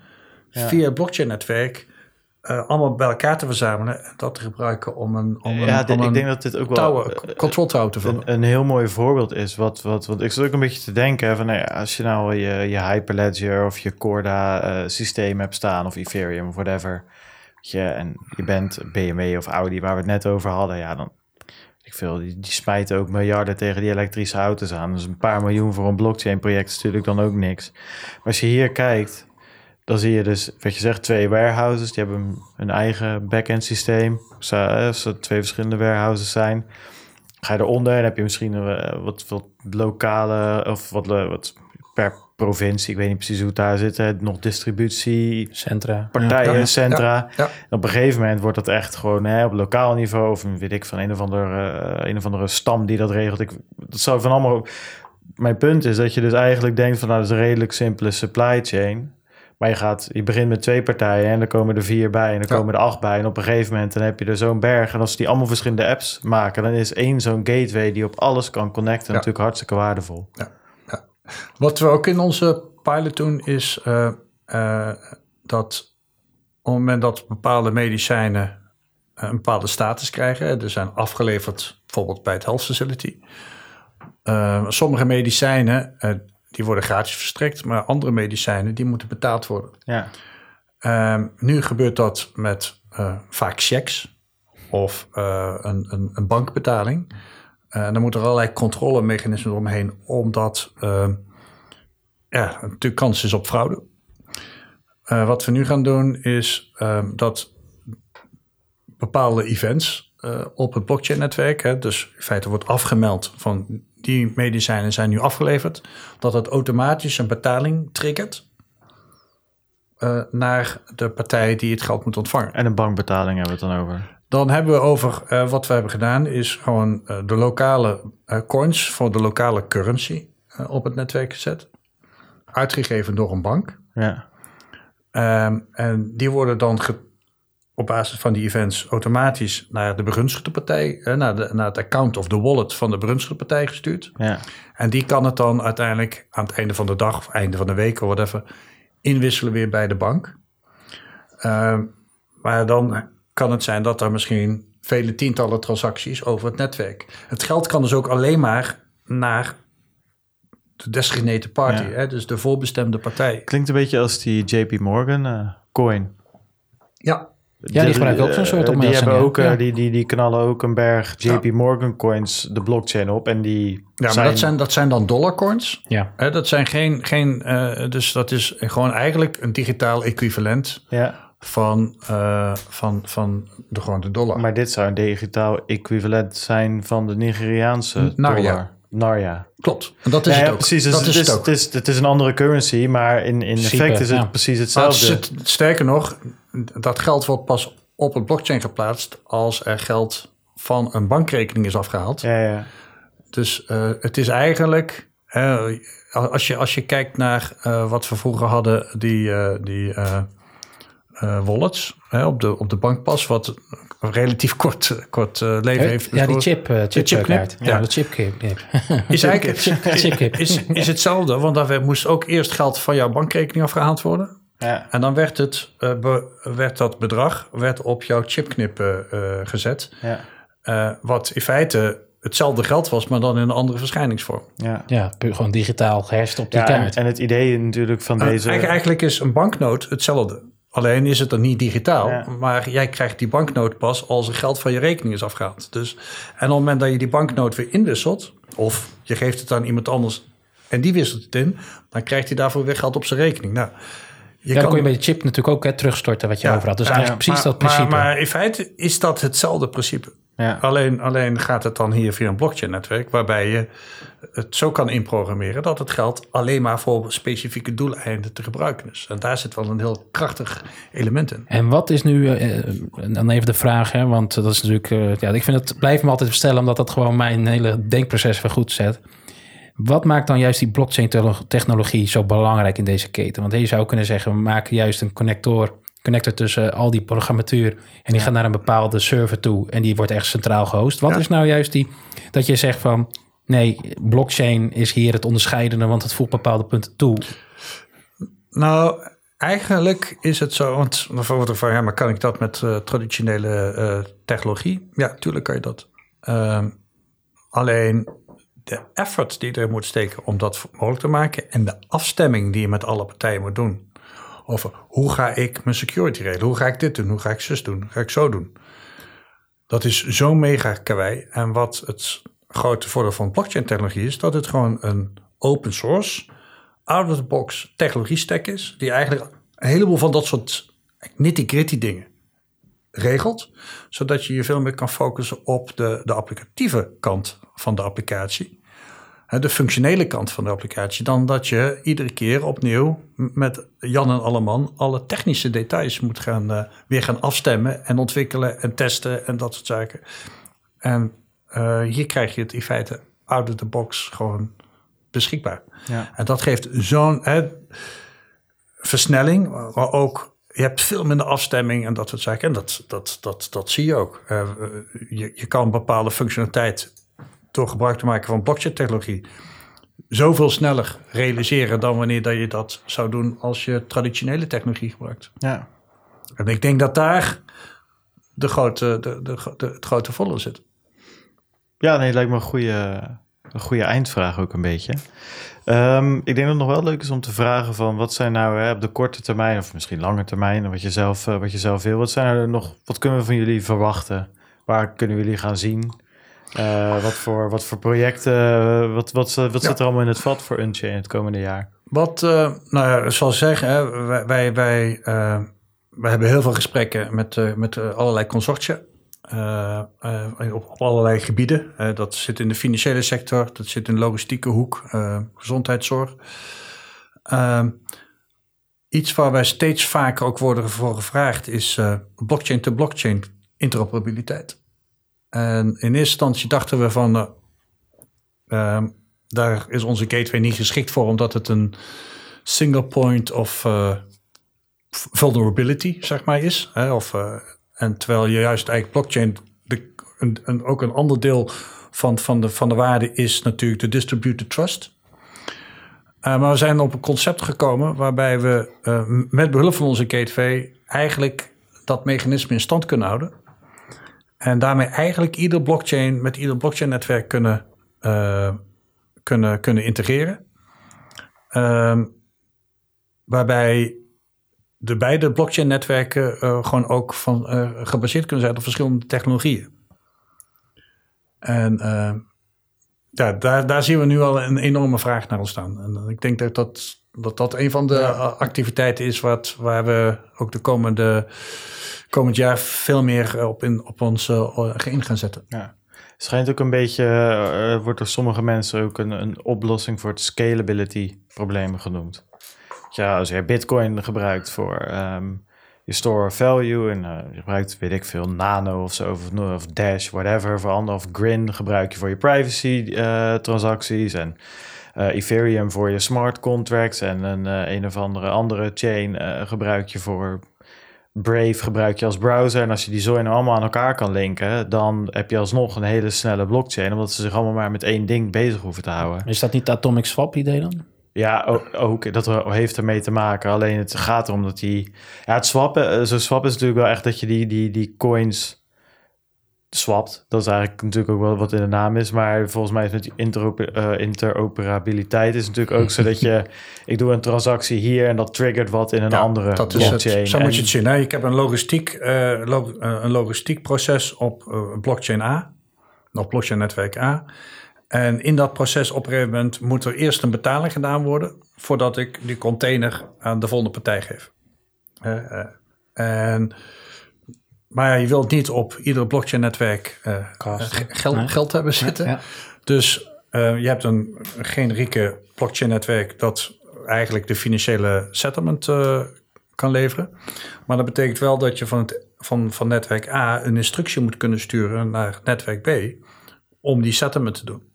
Ja. via het blockchain-netwerk, eh, allemaal bij elkaar te verzamelen en dat te gebruiken om een, om een, ja, dit- om ik een denk dat dit ook wel eh, control tower te vullen. een, een heel mooi voorbeeld is. Wat, wat, want ik zat ook een beetje te denken van, nou ja, als je nou je, je Hyperledger of je Corda eh, systeem hebt staan of Ethereum of whatever. Je, en je bent BMW of Audi waar we het net over hadden, ja, dan ik veel, die, die smijten ook miljarden tegen die elektrische auto's aan. Dus een paar miljoen voor een blockchain project is natuurlijk dan ook niks. Maar als je hier kijkt, dan zie je dus, wat je zegt, twee warehouses. Die hebben hun eigen back-end systeem. Zo, eh, Als er twee verschillende warehouses zijn. Ga je eronder en heb je misschien eh, wat, wat lokale of wat, wat per provincie. Ik weet niet precies hoe het daar zit. Hè, nog distributie, Centra. partijen, Ja, centra. ja. Op een gegeven moment wordt dat echt gewoon hè, op lokaal niveau of weet ik van een of andere, eh, een of andere stam die dat regelt. Ik, dat zou van allemaal. Mijn punt is dat je dus eigenlijk denkt van nou, dat is een redelijk simpele supply chain. Maar je, gaat, je begint met twee partijen en dan komen er vier bij en dan Ja. komen er acht bij. En op een gegeven moment dan heb je er zo'n berg. En als die allemaal verschillende apps maken, dan is één zo'n gateway die op alles kan connecten Ja. natuurlijk hartstikke waardevol. Wat we ook in onze pilot doen is eh, eh, dat op het moment dat bepaalde medicijnen eh, een bepaalde status krijgen, er zijn afgeleverd bijvoorbeeld bij het Health Facility. Sommige medicijnen die worden gratis verstrekt, maar andere medicijnen die moeten betaald worden. Ja, Ehm, nu gebeurt dat met eh, vaak checks of eh, een, een, een bankbetaling. En dan moeten er allerlei controlemechanismen omheen, omdat ehm, ja, natuurlijk kans is op fraude. Wat we nu gaan doen is ehm, dat bepaalde events op het blockchain-netwerk, hè, dus in feite wordt afgemeld van die medicijnen zijn nu afgeleverd, dat het automatisch een betaling triggert eh, naar de partij die het geld moet ontvangen. en een bankbetaling hebben we het dan over. Dan hebben we over eh, wat we hebben gedaan, is gewoon eh, de lokale coins voor de lokale currency op het netwerk gezet. Uitgegeven door een bank. Ja, Ehm, en die worden dan ge- op basis van die events automatisch naar de begunstigde partij, naar, de, naar het account of de wallet van de begunstigde partij gestuurd. ja. En die kan het dan uiteindelijk aan het einde van de dag of einde van de week of whatever inwisselen weer bij de bank. Ehm, maar dan kan het zijn dat er misschien vele tientallen transacties over het netwerk. Het geld kan dus ook alleen maar naar de designated party, Ja. hè, dus de voorbestemde partij. Klinkt een beetje als die JP Morgan eh, coin. Ja, Ja, die gebruiken ook zo'n soort Eh, Die hebben ja. ook, eh, Ja. die, die, die knallen ook een berg JP Morgan coins de blockchain op. En die ja maar dat zijn, dat zijn dan dollarcoins. Ja. Hè, dat zijn geen, geen eh, dus dat is gewoon eigenlijk een digitaal equivalent Ja, van, eh, van, van de, gewoon de dollar. maar dit zou een digitaal equivalent zijn van de Nigeriaanse dollar. Narja. Klopt. En dat is Ja, het ja, ook. precies. Dus dat het, is is, het ook. het, is, het is een andere currency, maar in, in effect is het ja. precies hetzelfde. is het- sterker nog, dat geld wordt pas op het blockchain geplaatst als er geld van een bankrekening is afgehaald. Ja, ja. Dus eh, het is eigenlijk, als, je, als je kijkt naar eh, wat we vroeger hadden, die, eh, die wallets op, de, op de bankpas, wat relatief kort, kort leven heeft. Ja, die chip, chip chipknip, kaart. Ja, ja. de chipkip. is eigenlijk [laughs] is, is hetzelfde, want daar moest ook eerst geld van jouw bankrekening afgehaald worden. Ja. En dan werd, het, eh, be- werd dat bedrag werd op jouw chipknip eh, gezet. ja, Eh, wat in feite hetzelfde geld was, maar dan in een andere verschijningsvorm. ja. Ja, puur gewoon digitaal geherst op die Ja, en, kaart. en het idee natuurlijk van deze... eigenlijk, is een banknoot hetzelfde. Alleen is het dan niet digitaal, Ja. maar jij krijgt die banknoot pas als er geld van je rekening is afgehaald. Dus, en op het moment dat je die banknoot weer inwisselt, of je geeft het aan iemand anders en die wisselt het in, dan krijgt hij daarvoor weer geld op zijn rekening. Nou, ja, dan kon je bij de chip natuurlijk ook hè, terugstorten wat je Ja, over had. Dus ja, eigenlijk precies maar, dat principe. Maar, maar in feite is dat hetzelfde principe. Alleen, alleen gaat het dan hier via een blockchain-netwerk, waarbij je het zo kan inprogrammeren dat het geld alleen maar voor specifieke doeleinden te gebruiken is. En daar zit wel een heel krachtig element in. En wat is nu, eh, eh, dan even de vraag, hè, want dat is natuurlijk, eh, ja, ik vind het, blijf me altijd verstellen, omdat dat gewoon mijn hele denkproces weer goed zet. Wat maakt dan juist die blockchain-technologie zo belangrijk in deze keten? Want je zou kunnen zeggen, we maken juist een connector, connector tussen al die programmatuur en die gaat naar een bepaalde server toe en die wordt echt centraal gehost. Wat Ja. is nou juist die, dat je zegt van, nee, blockchain is hier het onderscheidende, want het voegt bepaalde punten toe. Nou, eigenlijk is het zo, want dan wordt er van, ja, maar kan ik dat met eh, traditionele eh, technologie? Ja, tuurlijk kan je dat. Ehm, alleen de effort die je er moet steken om dat mogelijk te maken en de afstemming die je met alle partijen moet doen. Over hoe ga ik mijn security regelen? Hoe ga ik dit doen? Hoe ga ik zus doen? Hoe ga ik zo doen? Dat is zo mega kawaii. En wat het grote voordeel van blockchain technologie is, dat het gewoon een open source out-of-the-box technologie stack is, die eigenlijk een heleboel van dat soort nitty-gritty dingen regelt, zodat je je veel meer kan focussen op de, de applicatieve kant van de applicatie, de functionele kant van de applicatie, dan dat je iedere keer opnieuw met Jan en Alleman alle technische details moet gaan, eh, weer gaan afstemmen en ontwikkelen en testen en dat soort zaken. En eh, hier krijg je het in feite out of the box gewoon beschikbaar. Ja. En dat geeft zo'n. Versnelling, maar ook je hebt veel minder afstemming en dat soort zaken. En dat, dat, dat, dat zie je ook. Uh, je, je kan bepaalde functionaliteit door gebruik te maken van blockchain-technologie zoveel sneller realiseren dan wanneer dat je dat zou doen als je traditionele technologie gebruikt. Ja. En ik denk dat daar de grote, de, de, de, het grote volle zit. Ja, nee, lijkt me een goede, een goede eindvraag ook een beetje. Um, ik denk dat het nog wel leuk is om te vragen van wat zijn nou hè, op de korte termijn of misschien lange termijn, wat je zelf, uh, wat je zelf wil. Wat zijn er nog, wat kunnen we van jullie verwachten? Waar kunnen jullie gaan zien? Uh, wat, voor, wat voor projecten, uh, wat, wat, wat zit er allemaal in het vat voor Unchain het komende jaar? Wat, nou ja, zoals zeggen, hè, wij, wij, wij, wij hebben heel veel gesprekken met, met allerlei consortia. Uh, uh, op, allerlei gebieden. Uh, dat zit in de financiële sector, dat zit in de logistieke hoek, gezondheidszorg. Ehm, iets waar wij steeds vaker ook worden voor gevraagd is blockchain-to-blockchain interoperabiliteit. En in eerste instantie dachten we van, ehm, daar is onze gateway niet geschikt voor, omdat het een single point of vulnerability, zeg maar, is. Hè, of en terwijl je juist eigenlijk blockchain de, ook een ander deel van, van, de, van de waarde is natuurlijk de distributed trust. Uh, maar we zijn op een concept gekomen waarbij we uh, met behulp van onze gateway eigenlijk dat mechanisme in stand kunnen houden. En daarmee eigenlijk ieder blockchain met ieder blockchain netwerk kunnen, uh, kunnen, kunnen integreren. Ehm, waarbij de beide blockchain-netwerken uh, gewoon ook van, uh, gebaseerd kunnen zijn op verschillende technologieën. En uh, ja, daar, daar zien we nu al een enorme vraag naar ontstaan. En ik denk dat dat, dat, dat een van de ja. activiteiten is wat, waar we ook de komende, komend jaar veel meer op, in, op ons in gaan zetten. Ja. Het schijnt ook een beetje, wordt door sommige mensen ook een, een oplossing voor het scalability probleem genoemd ja, als je Bitcoin gebruikt voor um, je store value en uh, je gebruikt, weet ik veel, Nano of zo, of, of Dash, whatever, voor andere, of Grin gebruik je voor je privacy uh, transacties en uh, Ethereum voor je smart contracts en een, een of andere andere chain gebruik je voor Brave gebruik je als browser. En als je die zo allemaal aan elkaar kan linken, dan heb je alsnog een hele snelle blockchain, omdat ze zich allemaal maar met één ding bezig hoeven te houden. Is dat niet het Atomic Swap idee dan? Ja, ook, dat heeft ermee te maken. Alleen het gaat erom dat die... Ja, het swappen, eh, zo swappen is natuurlijk wel echt dat je die, die, die coins swapt. Dat is eigenlijk natuurlijk ook wel wat in de naam is. Maar volgens mij is met die interoper, uh, interoperabiliteit is natuurlijk ook zo dat je... [laughs] Ik doe een transactie hier en dat triggert wat in een andere dat blockchain. Is zo moet je het zien. Hè? Ik heb een logistiek, uh, log, een logistiek proces op blockchain A. Op blockchain netwerk A. En in dat proces op een gegeven moment moet er eerst een betaling gedaan worden voordat ik die container aan de volgende partij geef. Uh, en, maar ja, je wilt niet op ieder blockchain-netwerk uh, geld, geld hebben zitten. Ja, Dus uh, je hebt een generieke blockchain-netwerk dat eigenlijk de financiële settlement kan leveren. Maar dat betekent wel dat je van, het, van, van netwerk A een instructie moet kunnen sturen naar netwerk B om die settlement te doen.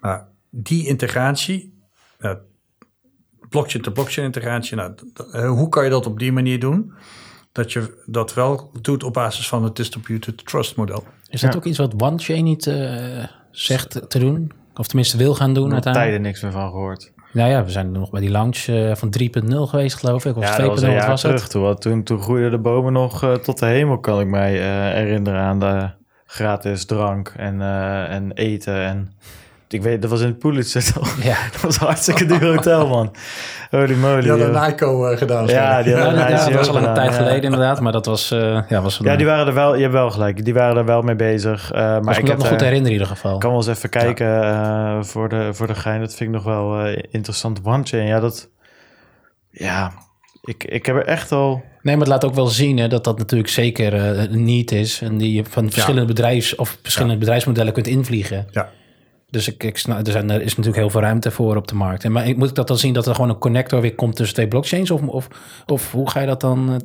Maar die integratie, uh, blockchain-to-blockchain integratie, nou, uh, hoe kan je dat op die manier doen? Dat je dat wel doet op basis van het distributed trust model. Is dat ook iets wat OneChain niet uh, zegt te doen? Of tenminste wil gaan doen uiteindelijk? tijden niks meer van gehoord. Nou ja, we zijn nog bij die launch uh, van 3.0 geweest, geloof ik. Of ja, 2.0 was, was, was terug, het? Toen, toen, toen groeiden de bomen nog uh, tot de hemel, kan ik mij uh, herinneren aan de gratis drank en, en eten en ik weet, dat was in het Pulitzer toch? Ja. [laughs] dat was een hartstikke duur hotel, man. Holy moly. Die hadden Nico uh, gedaan. Ja, die hadden ja, dat was al een tijd geleden inderdaad, maar dat was... Uh, ja, was ja, die waren er wel, je hebt wel gelijk, die waren er wel mee bezig. Uh, maar ik heb nog goed herinneren in ieder geval. Ik kan wel eens even kijken ja. voor, de, voor de gein, dat vind ik nog wel interessant. OneChain, ja, dat... Ja, ik, ik heb er echt al... Nee, maar het laat ook wel zien hè, dat dat natuurlijk zeker niet is. En die je van verschillende ja. bedrijfs of verschillende ja. bedrijfsmodellen kunt invliegen. Ja. Dus ik, ik snap, er, is natuurlijk heel veel ruimte voor op de markt. Maar moet ik dat dan zien dat er gewoon een connector weer komt tussen twee blockchains? Of, of, of hoe ga je dat dan,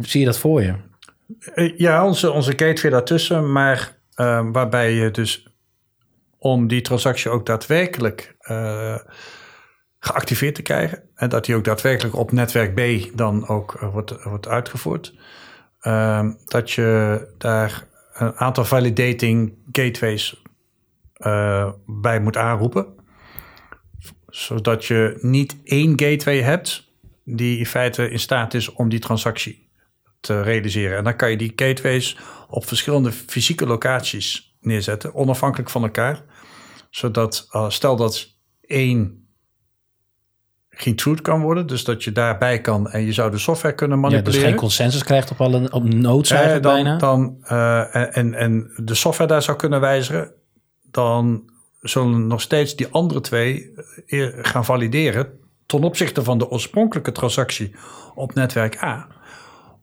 zie je dat voor je? Ja, onze, onze gateway daartussen, maar uh, waarbij je dus om die transactie ook daadwerkelijk uh, geactiveerd te krijgen. En dat die ook daadwerkelijk op netwerk B dan ook eh, wordt, wordt uitgevoerd. Ehm, dat je daar een aantal validating gateways eh, bij moet aanroepen. Zodat je niet één gateway hebt die in feite in staat is om die transactie te realiseren. En dan kan je die gateways op verschillende fysieke locaties neerzetten, onafhankelijk van elkaar. Zodat, uh, stel dat één geen truth kan worden, dus dat je daarbij kan en je zou de software kunnen manipuleren. Ja, dus geen consensus krijgt op alle op nodes eh, dan, bijna. Dan, uh, en, en de software daar zou kunnen wijzigen, dan zullen nog steeds die andere twee gaan valideren ten opzichte van de oorspronkelijke transactie op netwerk A.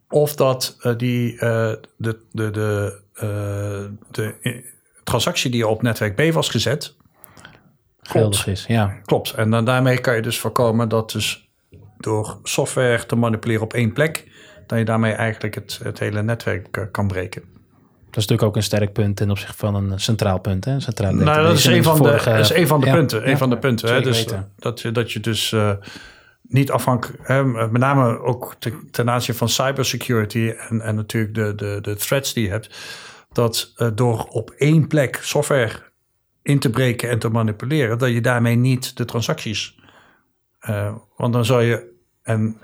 Of dat uh, die, uh, de, de, de, uh, de transactie die op netwerk B was gezet. Geldig is, ja. Klopt. En dan daarmee kan je dus voorkomen dat dus door software te manipuleren op één plek, dat je daarmee eigenlijk het, het hele netwerk kan breken. Dat is natuurlijk ook een sterk punt ten opzichte van een centraal punt. Hè? Centraal nou, dat is een van, de, dat is een van de ja, punten. Een ja, van de punten. Hè? Dus dat je, dat je dus uh, niet afhankelijk, hè, met name ook ten, ten aanzien van cybersecurity en, en natuurlijk de, de, de threats die je hebt, dat uh, door op één plek software in te breken en te manipuleren, dat je daarmee niet de transacties. Uh, want dan zou je. En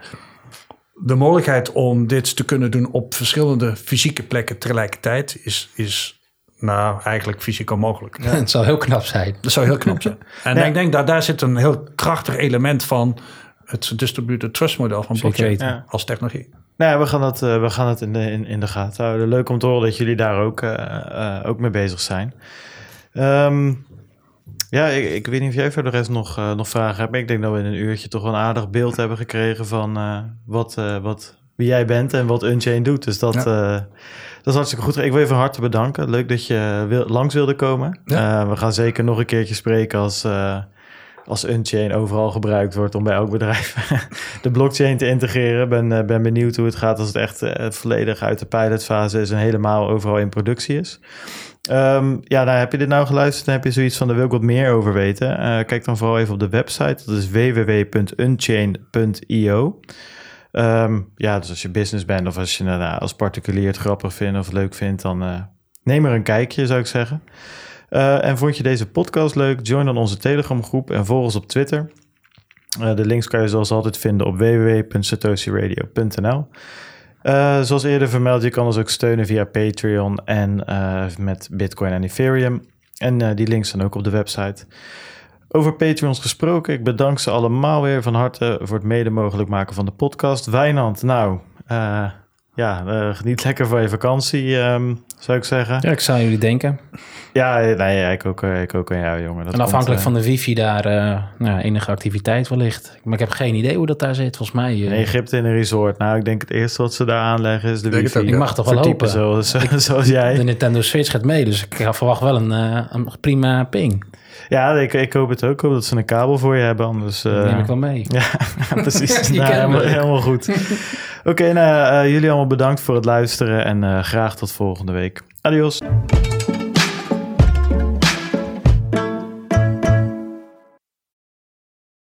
de mogelijkheid om dit te kunnen doen op verschillende fysieke plekken tegelijkertijd is, is nou eigenlijk fysiek onmogelijk. Ja. Het zou heel knap zijn. Dat zou heel knap zijn. [laughs] En ja. ik denk dat daar zit een heel krachtig element van het distributed trust model van blockchain ja. als technologie. Nou ja, we gaan het, uh, we gaan het in, de, in, in de gaten houden. Leuk om te horen dat jullie daar ook, uh, uh, ook mee bezig zijn. Um, ja, ik, ik, weet niet of jij voor de rest nog, uh, nog vragen hebt. Maar ik denk dat we in een uurtje toch wel een aardig beeld hebben gekregen van uh, wat, uh, wat, wie jij bent en wat Unchain doet. Dus dat, ja. dat is hartstikke goed. Ik wil je van harte bedanken. Leuk dat je wil, langs wilde komen. Ja. we gaan zeker nog een keertje spreken als, als Unchain overal gebruikt wordt om bij elk bedrijf [laughs] de blockchain te integreren. Ben, ben benieuwd hoe het gaat als het echt volledig uit de pilotfase is en helemaal overal in productie is. Um, ja, nou, heb je dit nou geluisterd en heb je zoiets van, daar wil ik wat meer over weten. Uh, kijk dan vooral even op de website. Dat is www.unchain.io. Um, ja, dus als je business bent of als je nou, als particulier het grappig vindt of leuk vindt, dan uh, neem er een kijkje, zou ik zeggen. Uh, en vond je deze podcast leuk? Join dan onze Telegram groep en volg ons op Twitter. de links kan je zoals altijd vinden op www.satoshiradio.nl. Uh, zoals eerder vermeld, je kan ons ook steunen via Patreon en uh, met Bitcoin en Ethereum. En uh, die links staan ook op de website. Over Patreons gesproken, ik bedank ze allemaal weer van harte voor het mede mogelijk maken van de podcast. Wijnand, nou, ja, geniet lekker van je vakantie, um, zou ik zeggen. Ja, ik zou jullie denken. Ja, nee, ik ook, ik ook aan jou, jongen. Dat en afhankelijk komt, van de wifi daar uh, nou, enige activiteit wellicht. Maar ik heb geen idee hoe dat daar zit, volgens mij. Uh, in Egypte in een resort. Nou, ik denk het eerste wat ze daar aanleggen is de denk wifi. Ik mag toch wel hopen. Zoals, [laughs] zoals jij. De Nintendo Switch gaat mee, dus ik verwacht wel een, uh, een prima ping. Ja, ik, ik hoop het ook. Ik hoop dat ze een kabel voor je hebben, anders... Uh... neem ik wel mee. [laughs] Ja, [laughs] precies. nou, helemaal, helemaal, goed. [laughs] Oké, okay, nou, jullie allemaal bedankt voor het luisteren en graag tot volgende week. Adios.